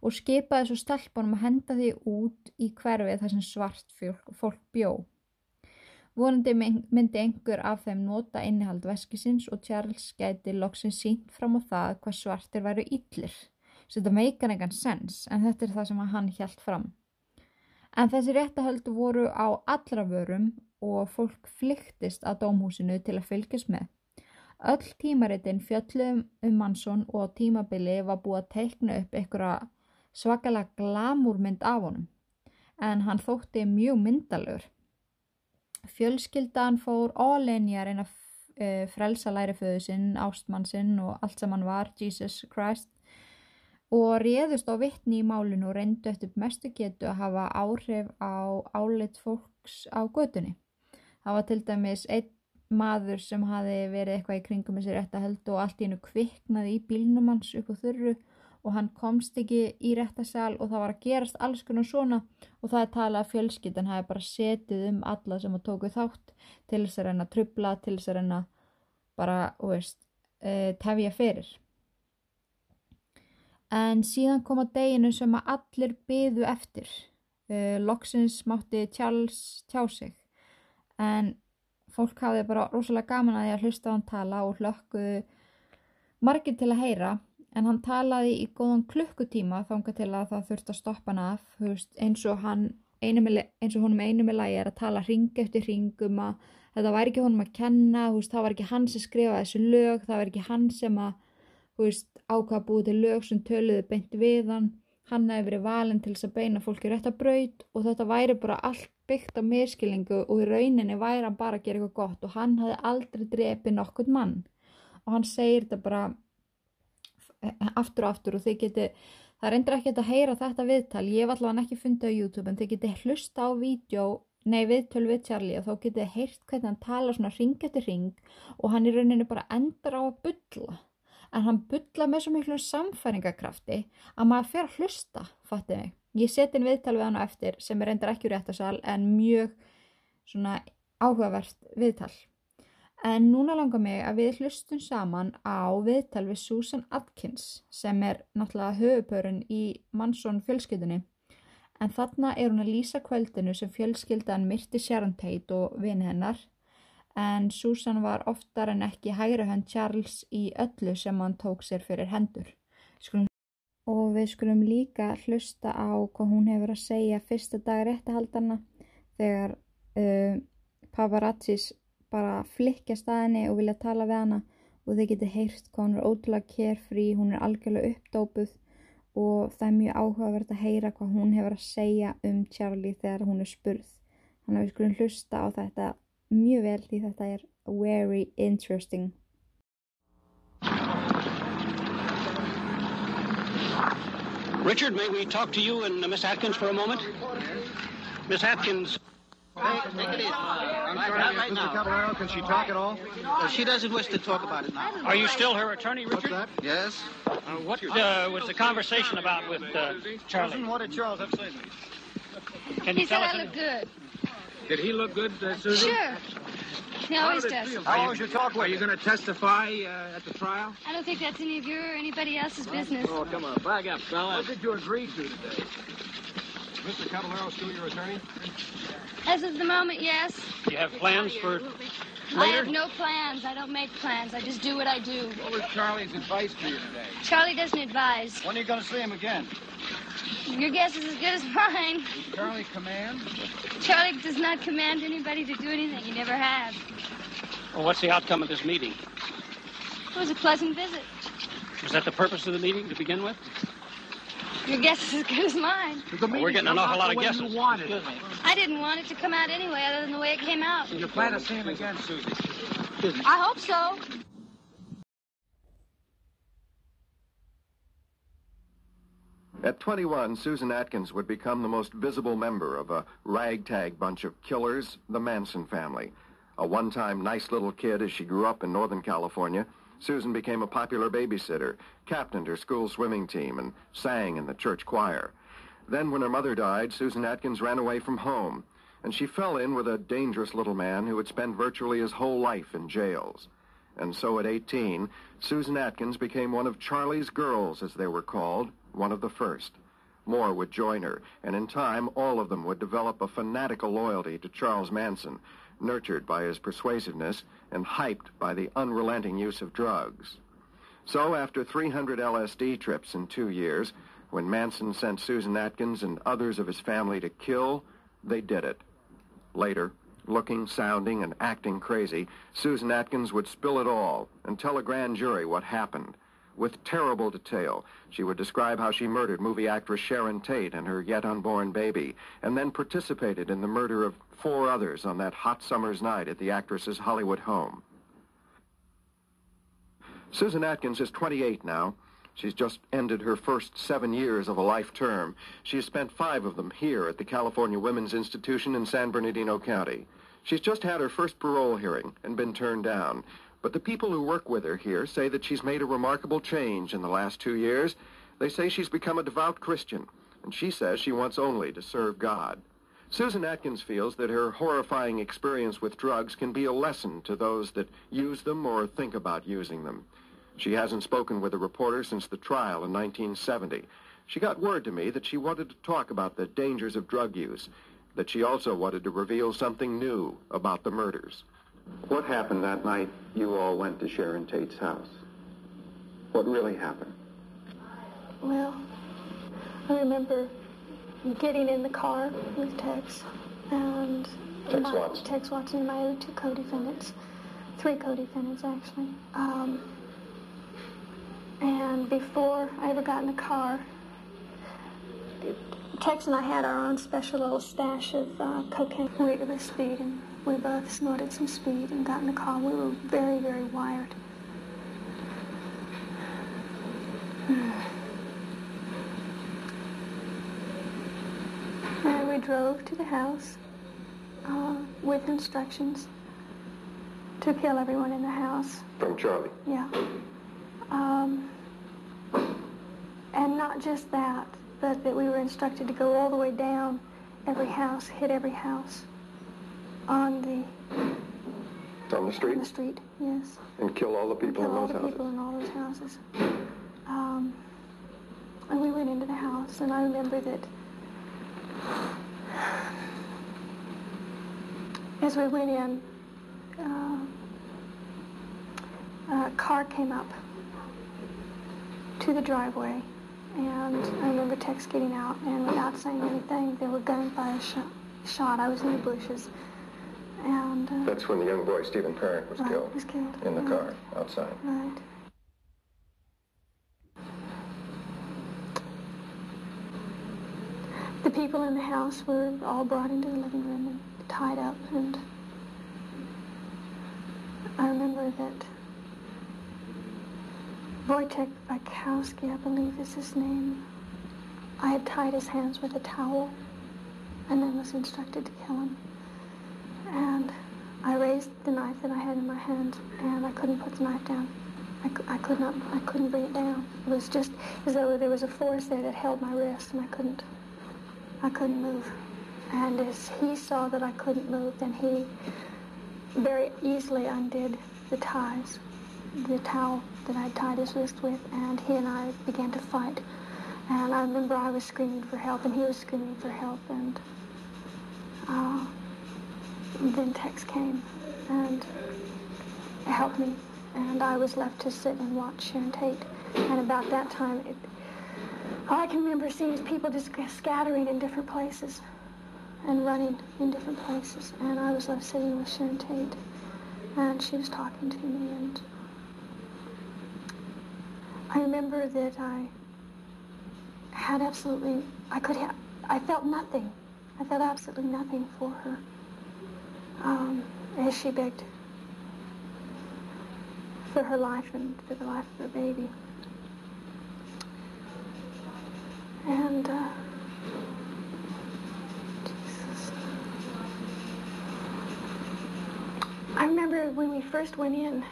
og skipaði svo stelpunum að henda því út í hverfið þar sem svart fólk, bjó. Vonandi myndi einhver af þeim nota innihald veskisins og Charles gæti loksins sínt fram á það hvað svartir væru yllir. Þetta meikar engan sens en þetta er það sem hann hjælt fram. En þessi réttahöldu voru á allra vörum og fólk flyktist að dómhúsinu til að fylgjast með. Öll tímaritin fjöllum um Mansson og tímabili var búið að teikna upp einhverja svakalega glamúrmynd af honum en hann þótti mjög myndalur. Fjölskyldan fór ólenjar en að uh, frelsa læriföðu sinn, ástmann sinn og allt sem hann var, Jesus Christ og réðust á vittni í málinu og reyndu eftir mestu getu að hafa áhrif á áleitt fólks á gödunni. Það var til dæmis einn maður sem hafi verið eitthvað í kringum þessi réttahöld og allt í hennu kviknaði í bílnum hans upp á þurru og hann komst ekki í réttasal og það var að gerast alls konar svona og það er talað að fjölskyttan hafi bara setið um alla sem að tóku þátt til þess að reyna að trubla, til þess að reyna bara, þú veist, e, tefja fyrir. En síðan kom að deginu sem að allir byðu eftir. E, loksins mátti Charles tjá sig en fólk hafði bara rosalega gaman að því að hlusta á hann tala og hlökkuðu margir til að heyra en hann talaði í góðan klukkutíma þánga til að það þurfti að stoppa hann af veist, eins og hann eins og honum einu með lagi er að tala ring eftir ringum að þetta væri ekki honum að kenna veist, það var ekki hann sem skrifaði þessu lög það var ekki hann sem að ákvaða búið til lög sem töluði beint við hann. Hann hefði verið valin til þess að beina fólki rétt að braud og þetta væri bara allt byggt á miskilingu og í rauninni væri hann bara að gera eitthvað gott og hann hefði aldrei drepið nokkurt mann. Og hann segir þetta bara aftur og aftur og þið geti það reyndir ekki að heyra þetta viðtal. Ég hef allavega ekki fundið á YouTube en þið geti hlusta á vídeo, nei viðtöl við Charlie og þá geti heyrt hvernig hann tala svona ring eftir ring og hann í rauninni bara endur á að bylla en hann bylla með svo miklu samfæringakrafti að maður fer að hlusta, fattið mig. Ég seti inn viðtal við hann á eftir sem er reyndar ekki úr réttasal en mjög svona áhugavert viðtal. En núna langar mig að við hlustum saman á viðtal við Susan Atkins sem er náttúrulega höfupörun í Mansson fjölskyldunni. En þarna er hún að lýsa kvöldinu sem fjölskyldan myrti Sharon Tate og vini hennar. En Susan var oftar en ekki hægri hönd Charles í öllu sem hann tók sér fyrir hendur. Skulum og við skulum líka hlusta á hvað hún hefur að segja fyrsta dag réttahaldarna þegar uh, paparazzis bara flikja staðinni og vilja tala við hana og þið getur heyrt hvað hún er ótrúlega carefree, hún er algjörlega uppdópuð og það er mjög áhugavert að heyra hvað hún hefur að segja um Charlie þegar hún er spurð. Þannig að við skulum hlusta á þetta mjög vel því þetta er very interesting. Richard, may we talk to you and uh, Miss Atkins for a moment? Miss Atkins. Take it easy. I'm Right, sorry, right, right Mr. now. Caballero, can she talk at all? Uh, she doesn't wish to talk about it now. Are you still her attorney, What's Richard? that? Yes? Uh, what uh, was the conversation about with uh, Charlie? What did Charles have to say? Can you He tell said us? I look good. Did he look good, uh, Susan? Sure. He always did does. feel? How long was your talk Are you going to testify uh, at the trial? I don't think that's any of your or anybody else's business. Oh, come on, back up, fella. What did you agree to today? Mr. Caballero, still your attorney? As of the moment, yes. Do you have plans for later? I have no plans. I don't make plans. I just do what I do. What was Charlie's advice to you today? Charlie doesn't advise. When are you going to see him again? Your guess is as good as mine. Does Charlie command? Charlie does not command anybody to do anything. He never has. Well, what's the outcome of this meeting? It was a pleasant visit. Was that the purpose of the meeting to begin with? Your guess is as good as mine. Well, we're getting an awful lot of guesses. You wanted it? Excuse me. I didn't want it to come out anyway, other than the way it came out. You plan to see him again, Susie? I hope so. At 21, Susan Atkins would become the most visible member of a ragtag bunch of killers, the Manson family. A one-time nice little kid as she grew up in Northern California, Susan became a popular babysitter, captained her school swimming team, and sang in the church choir. Then when her mother died, Susan Atkins ran away from home, and she fell in with a dangerous little man who had spent virtually his whole life in jails. And so at 18, Susan Atkins became one of Charlie's girls, as they were called, one of the first. More would join her, and in time, all of them would develop a fanatical loyalty to Charles Manson, nurtured by his persuasiveness and hyped by the unrelenting use of drugs. So after 300 LSD trips in two years, when Manson sent Susan Atkins and others of his family to kill, they did it. Later, looking, sounding, and acting crazy, Susan Atkins would spill it all and tell a grand jury what happened. With terrible detail, she would describe how she murdered movie actress Sharon Tate and her yet unborn baby, and then participated in the murder of four others on that hot summer's night at the actress's Hollywood home. Susan Atkins is 28 now. She's just ended her first seven years of a life term. She has spent five of them here at the California Women's Institution in San Bernardino County. She's just had her first parole hearing and been turned down. But the people who work with her here say that she's made a remarkable change in the last two years. They say she's become a devout Christian, and she says she wants only to serve God. Susan Atkins feels that her horrifying experience with drugs can be a lesson to those that use them or think about using them. She hasn't spoken with a reporter since the trial in 1970. She got word to me that she wanted to talk about the dangers of drug use, that she also wanted to reveal something new about the murders. What happened that night you all went to Sharon Tate's house? What really happened? Well, I remember getting in the car with Tex and Tex my, Watson. Tex Watson and my other two co-defendants, three co-defendants actually. Um, and before I ever got in the car, Tex and I had our own special little stash of uh, cocaine. We were speeding. We both snorted some speed and got in the car. We were very, very wired. And we drove to the house uh, with instructions to kill everyone in the house. From Charlie. Yeah. Um, and not just that, but that we were instructed to go all the way down every house, hit every house on the On the street? On the street, yes. And kill all the people Kill in all those the houses? people in all those houses. Um, and we went into the house, and I remember that as we went in, uh, a car came up to the driveway, and I remember Tex getting out, and without saying anything, they were by a shot. I was in the bushes, and uh, That's when the young boy, Stephen Parent, was right, killed. was killed In the yeah. car, outside. Right. The people in the house were all brought into the living room and tied up, and I remember that Wojtek Bakowski, I believe is his name, I had tied his hands with a towel and then was instructed to kill him. And I raised the knife that I had in my hand, and I couldn't put the knife down. I, I could not, I couldn't bring it down. It was just as though there was a force there that held my wrist, and I couldn't, I couldn't move. And as he saw that I couldn't move, then he very easily undid the ties, the towel that I tied his wrist with, and he and I began to fight. And I remember I was screaming for help, and he was screaming for help, and uh, then Tex came and helped me, and I was left to sit and watch Sharon Tate. And about that time, it, all I can remember seeing is people just scattering in different places and running in different places. And I was left sitting with Sharon Tate, and she was talking to me, and I remember that I had absolutely, I could have, I felt nothing. I felt absolutely nothing for her um, as she begged for her life and for the life of her baby. And, uh, Jesus. I remember when we first went in,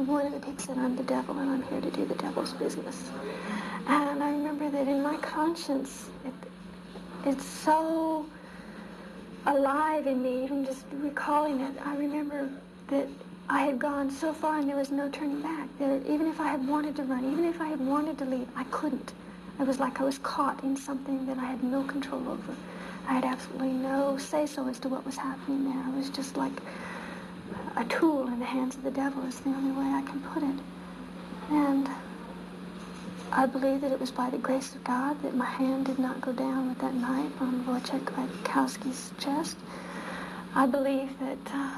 uh, one of the pigs said, I'm the devil and I'm here to do the devil's business. And I remember that in my conscience, it, it's so alive in me, even just recalling it. I remember that I had gone so far and there was no turning back. Even if I had wanted to run, even if I had wanted to leave, I couldn't. It was like I was caught in something that I had no control over. I had absolutely no say-so as to what was happening there. I was just like a tool in the hands of the devil is the only way I can put it. And I believe that it was by the grace of God that my hand did not go down with that knife on Wojciech Kwiatkowski's chest. I believe that uh,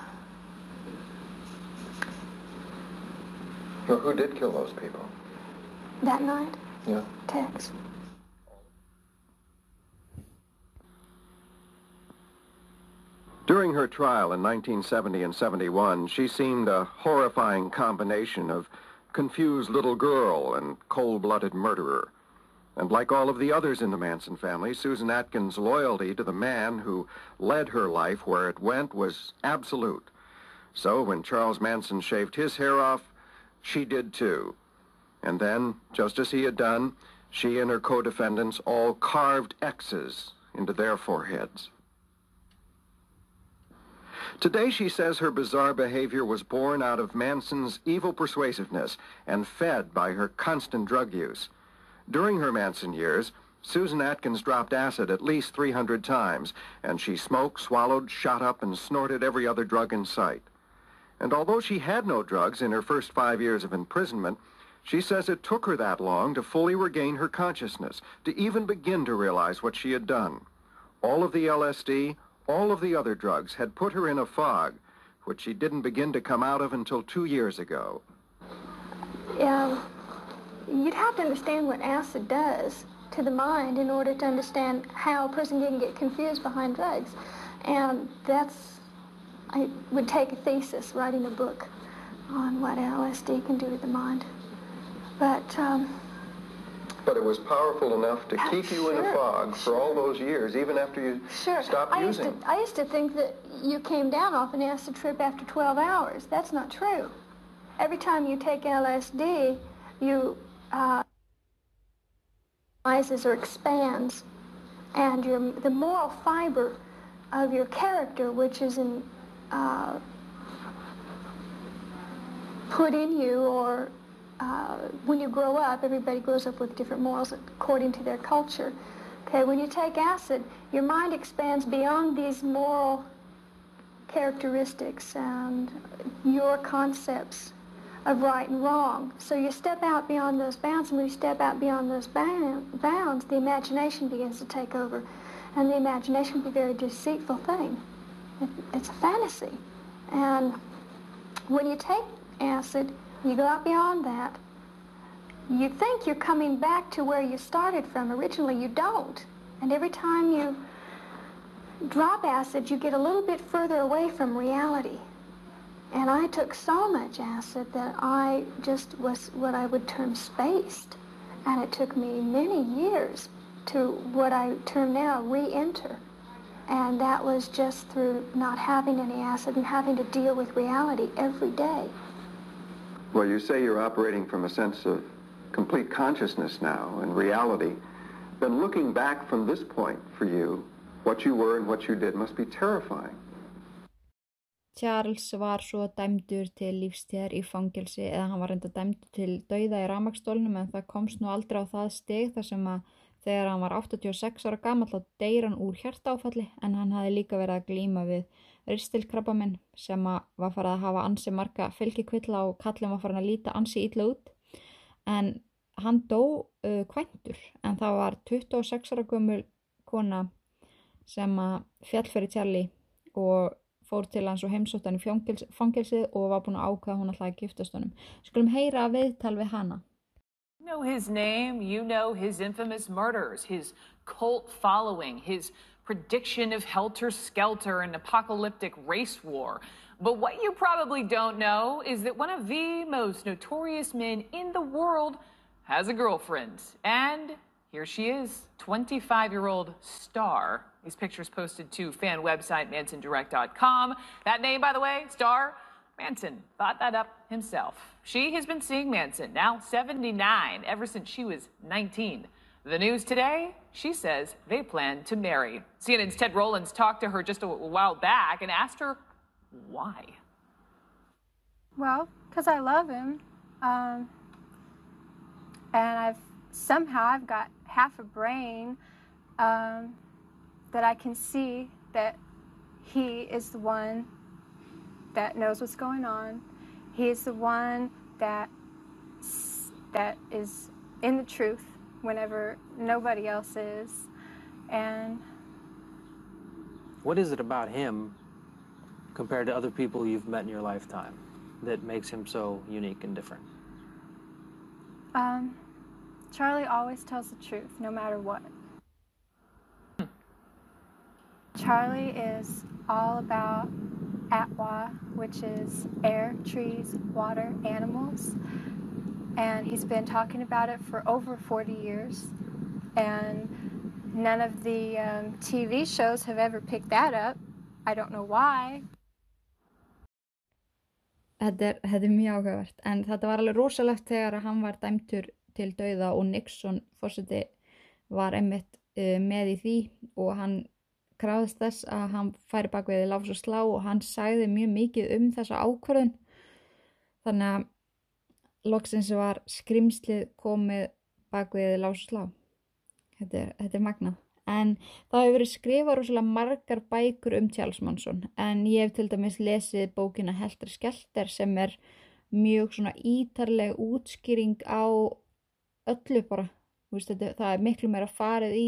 Well, who did kill those people? that night, Yeah. Tex. During her trial in 1970 and 71, she seemed a horrifying combination of confused little girl and cold-blooded murderer. And like all of the others in the Manson family, Susan Atkins' loyalty to the man who led her life where it went was absolute. So when Charles Manson shaved his hair off, she did too. And then, just as he had done, she and her co-defendants all carved X's into their foreheads. Today, she says her bizarre behavior was born out of Manson's evil persuasiveness and fed by her constant drug use. During her Manson years, Susan Atkins dropped acid at least 300 times, and she smoked, swallowed, shot up, and snorted every other drug in sight. And although she had no drugs in her first five years of imprisonment, she says it took her that long to fully regain her consciousness, to even begin to realize what she had done. All of the LSD, all of the other drugs had put her in a fog, which she didn't begin to come out of until two years ago. Um, you'd have to understand what acid does to the mind in order to understand how a person can get confused behind drugs. And that's, I would take a thesis, writing a book on what LSD can do to the mind. But, um, But it was powerful enough to Ah, keep you in a sure, fog for all those years, even after you sure. stopped I used, using. to, I used to think that you came down off an acid trip after 12 hours. That's not true. Every time you take LSD, you uh, rises or expands, and your the moral fiber of your character, which is in uh, put in you or uh, when you grow up, everybody grows up with different morals according to their culture. Okay, when you take acid, your mind expands beyond these moral characteristics and your concepts of right and wrong. So you step out beyond those bounds, and when you step out beyond those bounds, the imagination begins to take over. And the imagination can be a very deceitful thing. It's a fantasy. And when you take acid, you go out beyond that, you think you're coming back to where you started from. Originally, you don't. And every time you drop acid, you get a little bit further away from reality. And I took so much acid that I just was what I would term spaced. And it took me many years to what I term now re-enter. And that was just through not having any acid and having to deal with reality every day. Well, you say you're operating from a sense of complete consciousness now and reality. Then looking back from this point for you, what you were and what you did must be terrifying. Charles var svo dæmdur til lífstíðar í fangelsi eða hann var reynda dæmdur til dauða í ramagstólnum en það komst nú aldrei á það steg þar sem að þegar hann var 86 ára gammal þá deyr hann úr hjartáfalli en hann hafi líka verið að glýma við ristilkrabbaminn sem var farið að hafa ansi marga fylgikvilla og kallin var farin að líta ansi ítla út en hann dó uh, kvæntur en það var 26 ára gömul kona sem að fjallferi tjalli og fór til hans og heimsótt hann í fangelsið og var búin að ákvæða hún alltaf að giftast honum. Skulum heyra að viðtal við hana. You know his name, you know his infamous murders, his cult following, his prediction of helter-skelter and apocalyptic race war. But what you probably don't know is that one of the most notorious men in the world has a girlfriend. And here she is, 25-year-old Star. These pictures posted to fan website mansondirect.com. That name, by the way, Star, Manson thought that up himself. She has been seeing Manson, now 79, ever since she was 19. The news today, she says they plan to marry. CNN's Ted Rollins talked to her just a while back and asked her why. Well, because I love him. Um, and I've somehow I've got half a brain um, that I can see that he is the one that knows what's going on. He is the one that that is in the truth whenever nobody else is. And what is it about him compared to other people you've met in your lifetime that makes him so unique and different? Um, Charlie always tells the truth, no matter what. Charlie is all about Atwa, which is air, trees, water, animals. And he's been talking about it for over 40 years. And none of the um, TV shows have ever picked that up. I don't know why. Þetta er, þetta er mjög áhugavert, en þetta var alveg rosalegt þegar hann var dæmtur til dauða og Nixon fórseti var einmitt uh, með í því og hann krafðist þess að hann færi bak við láfs og slá og hann sæði mjög mikið um þessa ákvörðun þannig að loksins var skrimslið komið bak við láfs og slá þetta er, þetta er magnað en það hefur verið skrifað rosalega margar bækur um Manson en ég hef til dæmis lesið bókina Helter Skelter sem er mjög svona ítarleg útskýring á öllu bara Vist, þetta, það er miklu meira farið í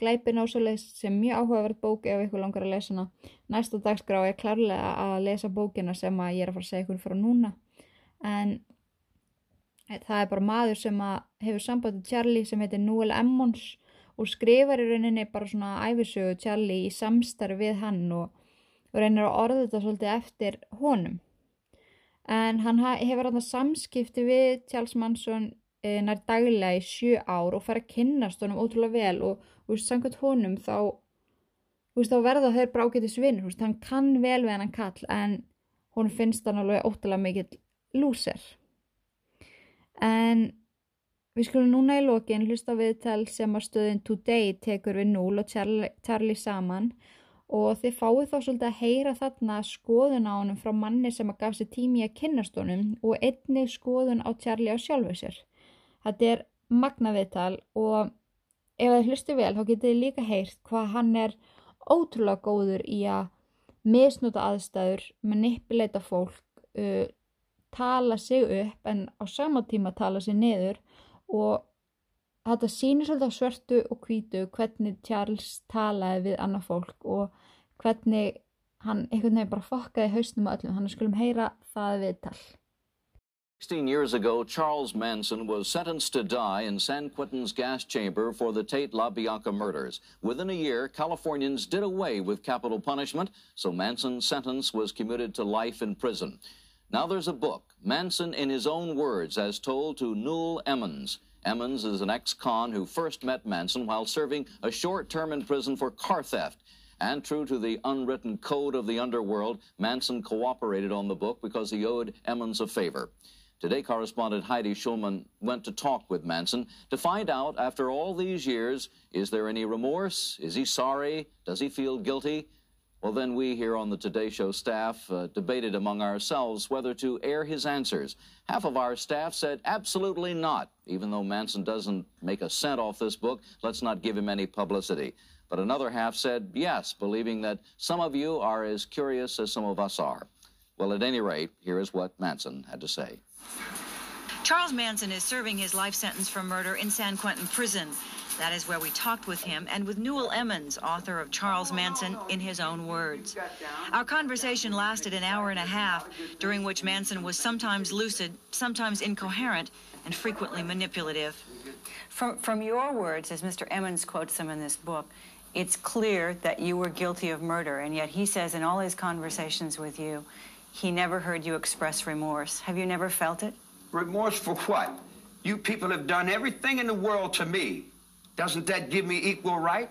Gleipin ásalegs sem mjög áhugaverð bók ef ykkur langar að lesa hana. Næsta dagskrá er klárlega að lesa bókina sem að ég er að fara að segja ykkur frá núna. En það er bara maður sem hefur sambandið Charlie sem heitir Noel Emmons og skrifar í rauninni bara svona æfisögu Charlie í samstarfi við hann og, og reynir að orða þetta svolítið eftir honum. En hann hefur þarna samskipti við Charles Manson e, nær daglega í sjö ár og fara að kynnast honum ótrúlega vel og veist, samkvæmt honum þá, þá verða þau bara þú veist, hann kann vel við hann kall en hún finnst hann alveg ótrúlega mikill lúser. En við skulum núna í lokin hlusta viðtal sem að stöðin Today tekur við Núl og Charlie, Charlie saman og þið fáið þá svolítið að heyra þarna skoðun á honum frá manni sem að gaf sér tími að kynnast honum og einnig skoðun á Charlie á sjálfu sér. Þetta er magnaviðtal og ef þið hlustu vel þá getið þið líka heyrt hvað hann er ótrúlega góður í að misnúta aðstæður, manipuleita fólk, uh, tala sig upp en á sama tíma tala sig niður og þetta sýnir svolítið á svörtu og hvítu hvernig Charles talaði við annað fólk og hvernig hann einhvern veginn bara fokkaði hausnum á öllum, hann skulum heyra það viðtal. 16 years ago, Charles Manson was sentenced to die in San Quentin's gas chamber for the Tate LaBianca murders. Within a year, Californians did away with capital punishment, so Manson's sentence was commuted to life in prison. Now there's a book, Manson in his own words, as told to Newell Emmons. Emmons is an ex-con who first met Manson while serving a short term in prison for car theft. And true to the unwritten code of the underworld, Manson cooperated on the book because he owed Emmons a favor. Today, correspondent Heidi Schulman went to talk with Manson to find out, after all these years, is there any remorse? Is he sorry? Does he feel guilty? Well, then we here on the Today Show staff uh, debated among ourselves whether to air his answers. Half of our staff said absolutely not. Even though Manson doesn't make a cent off this book, let's not give him any publicity. But another half said yes, believing that some of you are as curious as some of us are. Well, at any rate, here is what Manson had to say. Charles Manson is serving his life sentence for murder in San Quentin prison. That is where we talked with him and with Newell Emmons, author of Charles Manson in his own words. Our conversation lasted an hour and a half, during which Manson was sometimes lucid, sometimes incoherent, and frequently manipulative. From, from your words, as Mr. Emmons quotes them in this book, it's clear that you were guilty of murder, and yet he says in all his conversations with you, he never heard you express remorse. Have you never felt it? Remorse for what? You people have done everything in the world to me. Doesn't that give me equal right?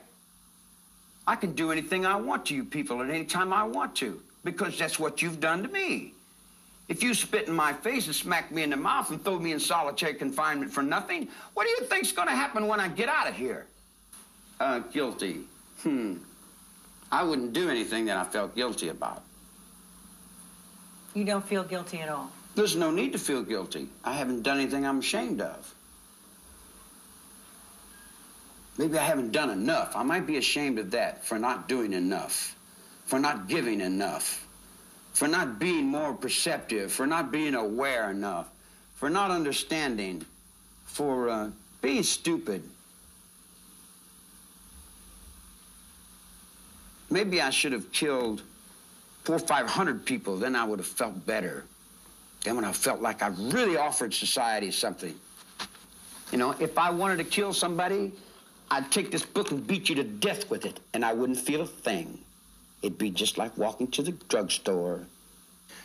I can do anything I want to you people at any time I want to, because that's what you've done to me. If you spit in my face and smack me in the mouth and throw me in solitary confinement for nothing, what do you think's gonna happen when I get out of here? Uh, guilty. Hmm. I wouldn't do anything that I felt guilty about. You don't feel guilty at all. There's no need to feel guilty. I haven't done anything I'm ashamed of. Maybe I haven't done enough. I might be ashamed of that for not doing enough, for not giving enough, for not being more perceptive, for not being aware enough, for not understanding, for uh, being stupid. Maybe I should have killed four or five hundred people, then I would have felt better. Then when I felt like I really offered society something. You know, if I wanted to kill somebody, I'd take this book and beat you to death with it, and I wouldn't feel a thing. It'd be just like walking to the drugstore.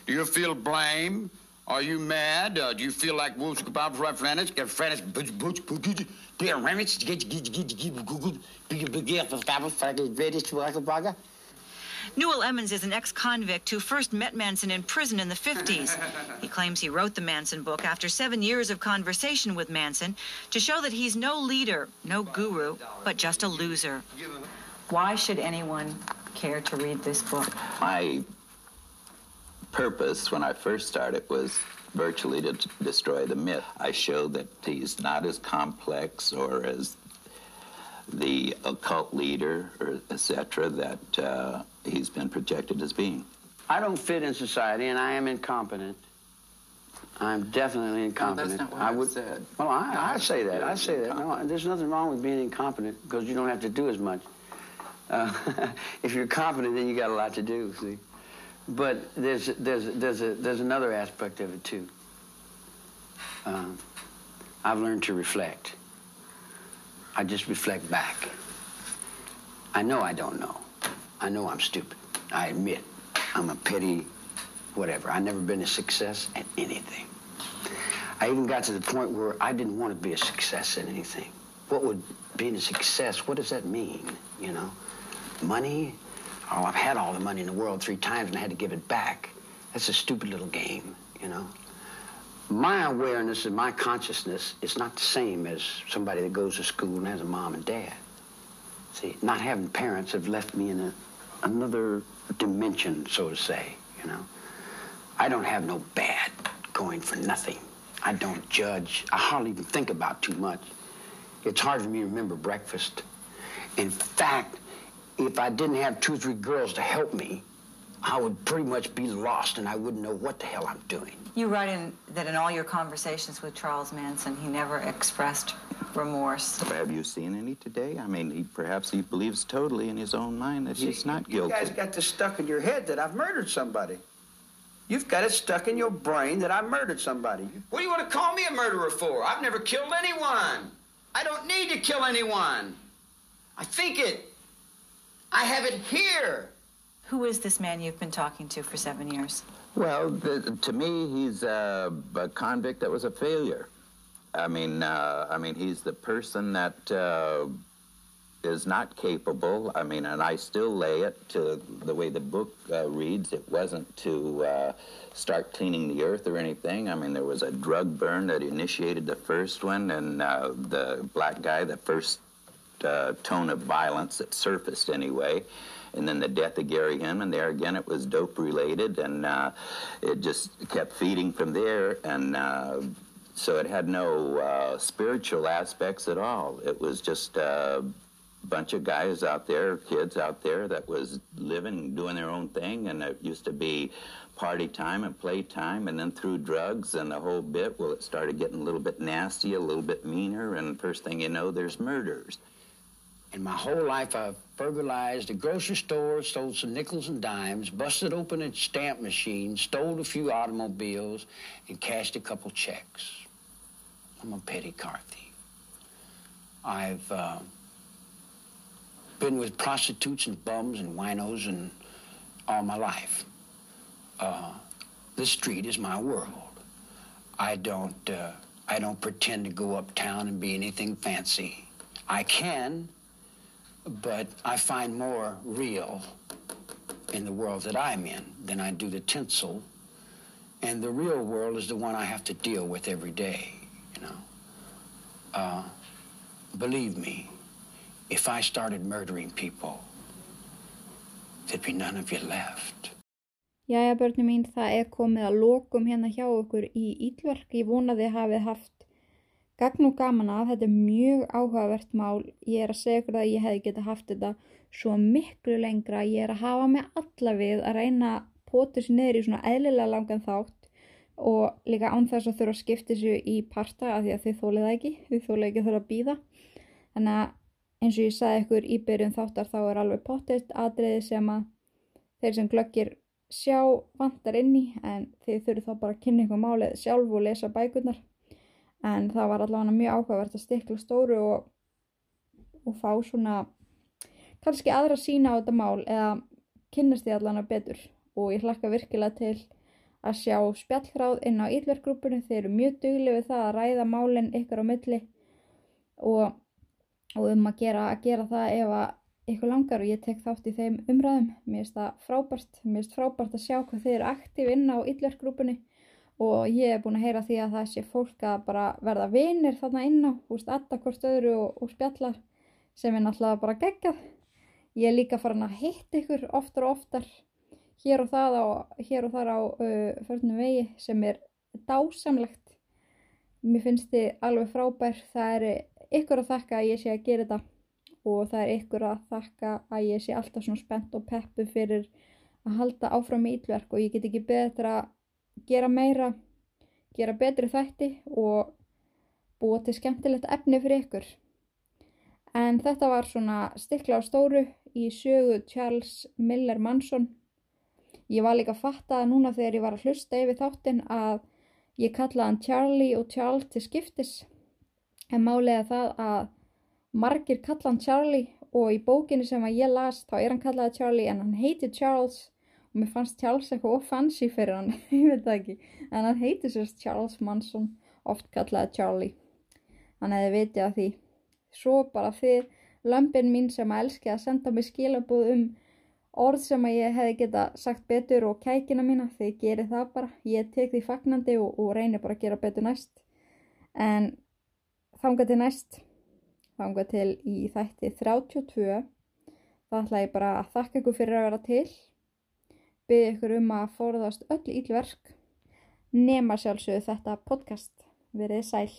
Do you feel blame? Are you mad? Uh, do you feel like Wolves Kebab right French? Get French butch butch butch be a remix get get get get Google be a big for Fabel for the British Waka Newell Emmons is an ex-convict who first met Manson in prison in the 50s. He claims he wrote the Manson book after seven years of conversation with Manson to show that he's no leader, no guru, but just a loser. Why should anyone care to read this book? My purpose when I first started was virtually to destroy the myth. I show that he's not as complex or as the occult leader or etc. that uh, he's been projected as being. I don't fit in society, and I am incompetent. I'm definitely incompetent. That's not what I I would. said. Well, I, No, I say that. I say that. No, there's nothing wrong with being incompetent because you don't have to do as much. Uh, if you're competent, then you got a lot to do. See, but there's there's there's a there's another aspect of it too. Um, I've learned to reflect. I just reflect back. I know I don't know. I know I'm stupid. I admit I'm a petty whatever. I've never been a success at anything. I even got to the point where I didn't want to be a success at anything. What would being a success, what does that mean, you know? Money? Oh, I've had all the money in the world three times and I had to give it back. That's a stupid little game, you know? My awareness and my consciousness is not the same as somebody that goes to school and has a mom and dad. See, not having parents have left me in a, another dimension, so to say, you know. I don't have no bad going for nothing. I don't judge. I hardly even think about too much. It's hard for me to remember breakfast. In fact, if I didn't have two or three girls to help me, I would pretty much be lost and I wouldn't know what the hell I'm doing. You write in that in all your conversations with Charles Manson, he never expressed remorse. Have you seen any today? I mean, he, perhaps he believes totally in his own mind that he's not guilty. You guilty. guys got this stuck in your head that I've murdered somebody. You've got it stuck in your brain that I murdered somebody. What do you want to call me a murderer for? I've never killed anyone. I don't need to kill anyone. I think it. I have it here. Who is this man you've been talking to for seven years? Well, the, to me, he's a, a convict that was a failure. I mean, uh, I mean, he's the person that uh, is not capable. I mean, and I still lay it to the way the book uh, reads. It wasn't to uh, start cleaning the earth or anything. I mean, there was a drug burn that initiated the first one, and uh, the black guy, the first uh, tone of violence that surfaced anyway. And then the death of Gary Hinman, there again, it was dope related, and uh, it just kept feeding from there. And uh, so it had no uh, spiritual aspects at all. It was just a bunch of guys out there, kids out there that was living, doing their own thing. And it used to be party time and play time, and then through drugs and the whole bit. Well, it started getting a little bit nasty, a little bit meaner, and first thing you know, there's murders. In my whole life, I've burglarized a grocery store, stole some nickels and dimes, busted open a stamp machine, stole a few automobiles, and cashed a couple checks. I'm a petty car thief. I've uh, been with prostitutes and bums and winos and all my life. Uh, the street is my world. I don't, uh, I don't pretend to go uptown and be anything fancy. I can, but I find more real in the world that I'm in than I do the tinsel. And the real world is the one I have to deal with every day. Uh, believe me, if I started murdering people, there'd be none of you left. Jæja börni mín, það er komið að lokum hérna hjá okkur í Ílverk. Ég vona þið hafið haft gagn og gaman að. Þetta er mjög áhugavert mál. Ég er að segja ykkur að ég hefði getað haft þetta svo miklu lengra. Ég er að hafa mig alla við að reyna að pota sér niður í svona eðlilega langan þátt og líka án þess að þurfa að skipta sér í parta af því að þið þólið það ekki. Þið þólið ekki að þurfa að býða. Þannig að eins og ég sagði ykkur í byrjun þáttar þá er alveg pottitt atriði sem að þeir sem glöggir sjá vantar inn í en þið þurfið þá bara að kynna ykkur málið sjálf og lesa bækurnar en það var allavega mjög áhugavert að stikla stóru og, og fá svona kannski aðra sína á þetta mál eða kynnast því allavega betur og ég hlakka virkilega til að sjá spjallhráð inn á Ítverkgrúpunni þeir eru mjög duglega við það að ræða málinn ykkur á milli og, og um að gera, að gera það ef að ykkur langar og ég tek þátt í þeim umræðum. Mér finnst það frábært, mér finnst frábært að sjá hvað þið eru aktíf inn á Ítlergrúpunni og ég er búin að heyra því að það sé fólk að bara verða vinir þarna inn á, húst, adda hvort öðru og, og spjalla sem er náttúrulega bara geggjað. Ég er líka farin að hitta ykkur oftar og oftar hér og, á, hér og þar á uh, förnum vegi sem er dásamlegt. Mér finnst þið alveg frábær, það er ykkur að þakka að ég sé að gera þetta og það er ykkur að þakka að ég sé alltaf svona spennt og peppu fyrir að halda áfram í ítlverk og ég get ekki betra að gera meira, gera betri þætti og búa til skemmtilegt efni fyrir ykkur. En þetta var svona stikla á stóru í sögu Charles Miller Manson. Ég var líka að fatta að núna þegar ég var að hlusta yfir þáttinn að ég kallaði hann Charlie og Charles til skiptis. En málega það að margir kalla hann Charlie og í bókinni sem að ég las þá er hann kallaði Charlie en hann heitir Charles. Og mér fannst Charles eitthvað of fancy fyrir hann, ég veit það ekki. En hann heitir sérst Charles Manson oft kallaði Charlie. Þannig að þið viti að því. Svo bara þið lömpin mín sem að elski að senda mig skilabúð um orð sem að ég hefði geta sagt betur og kækina mína þið gerir það bara, ég tek því fagnandi og, og reynir bara að gera betur næst en þánga til næst þangað til í þætti 32 þá ætla ég bara að þakka ykkur fyrir að vera til. Byrði ykkur um að forðast öll ílverk nema sjálfsögðu þetta podcast. Verið sæl.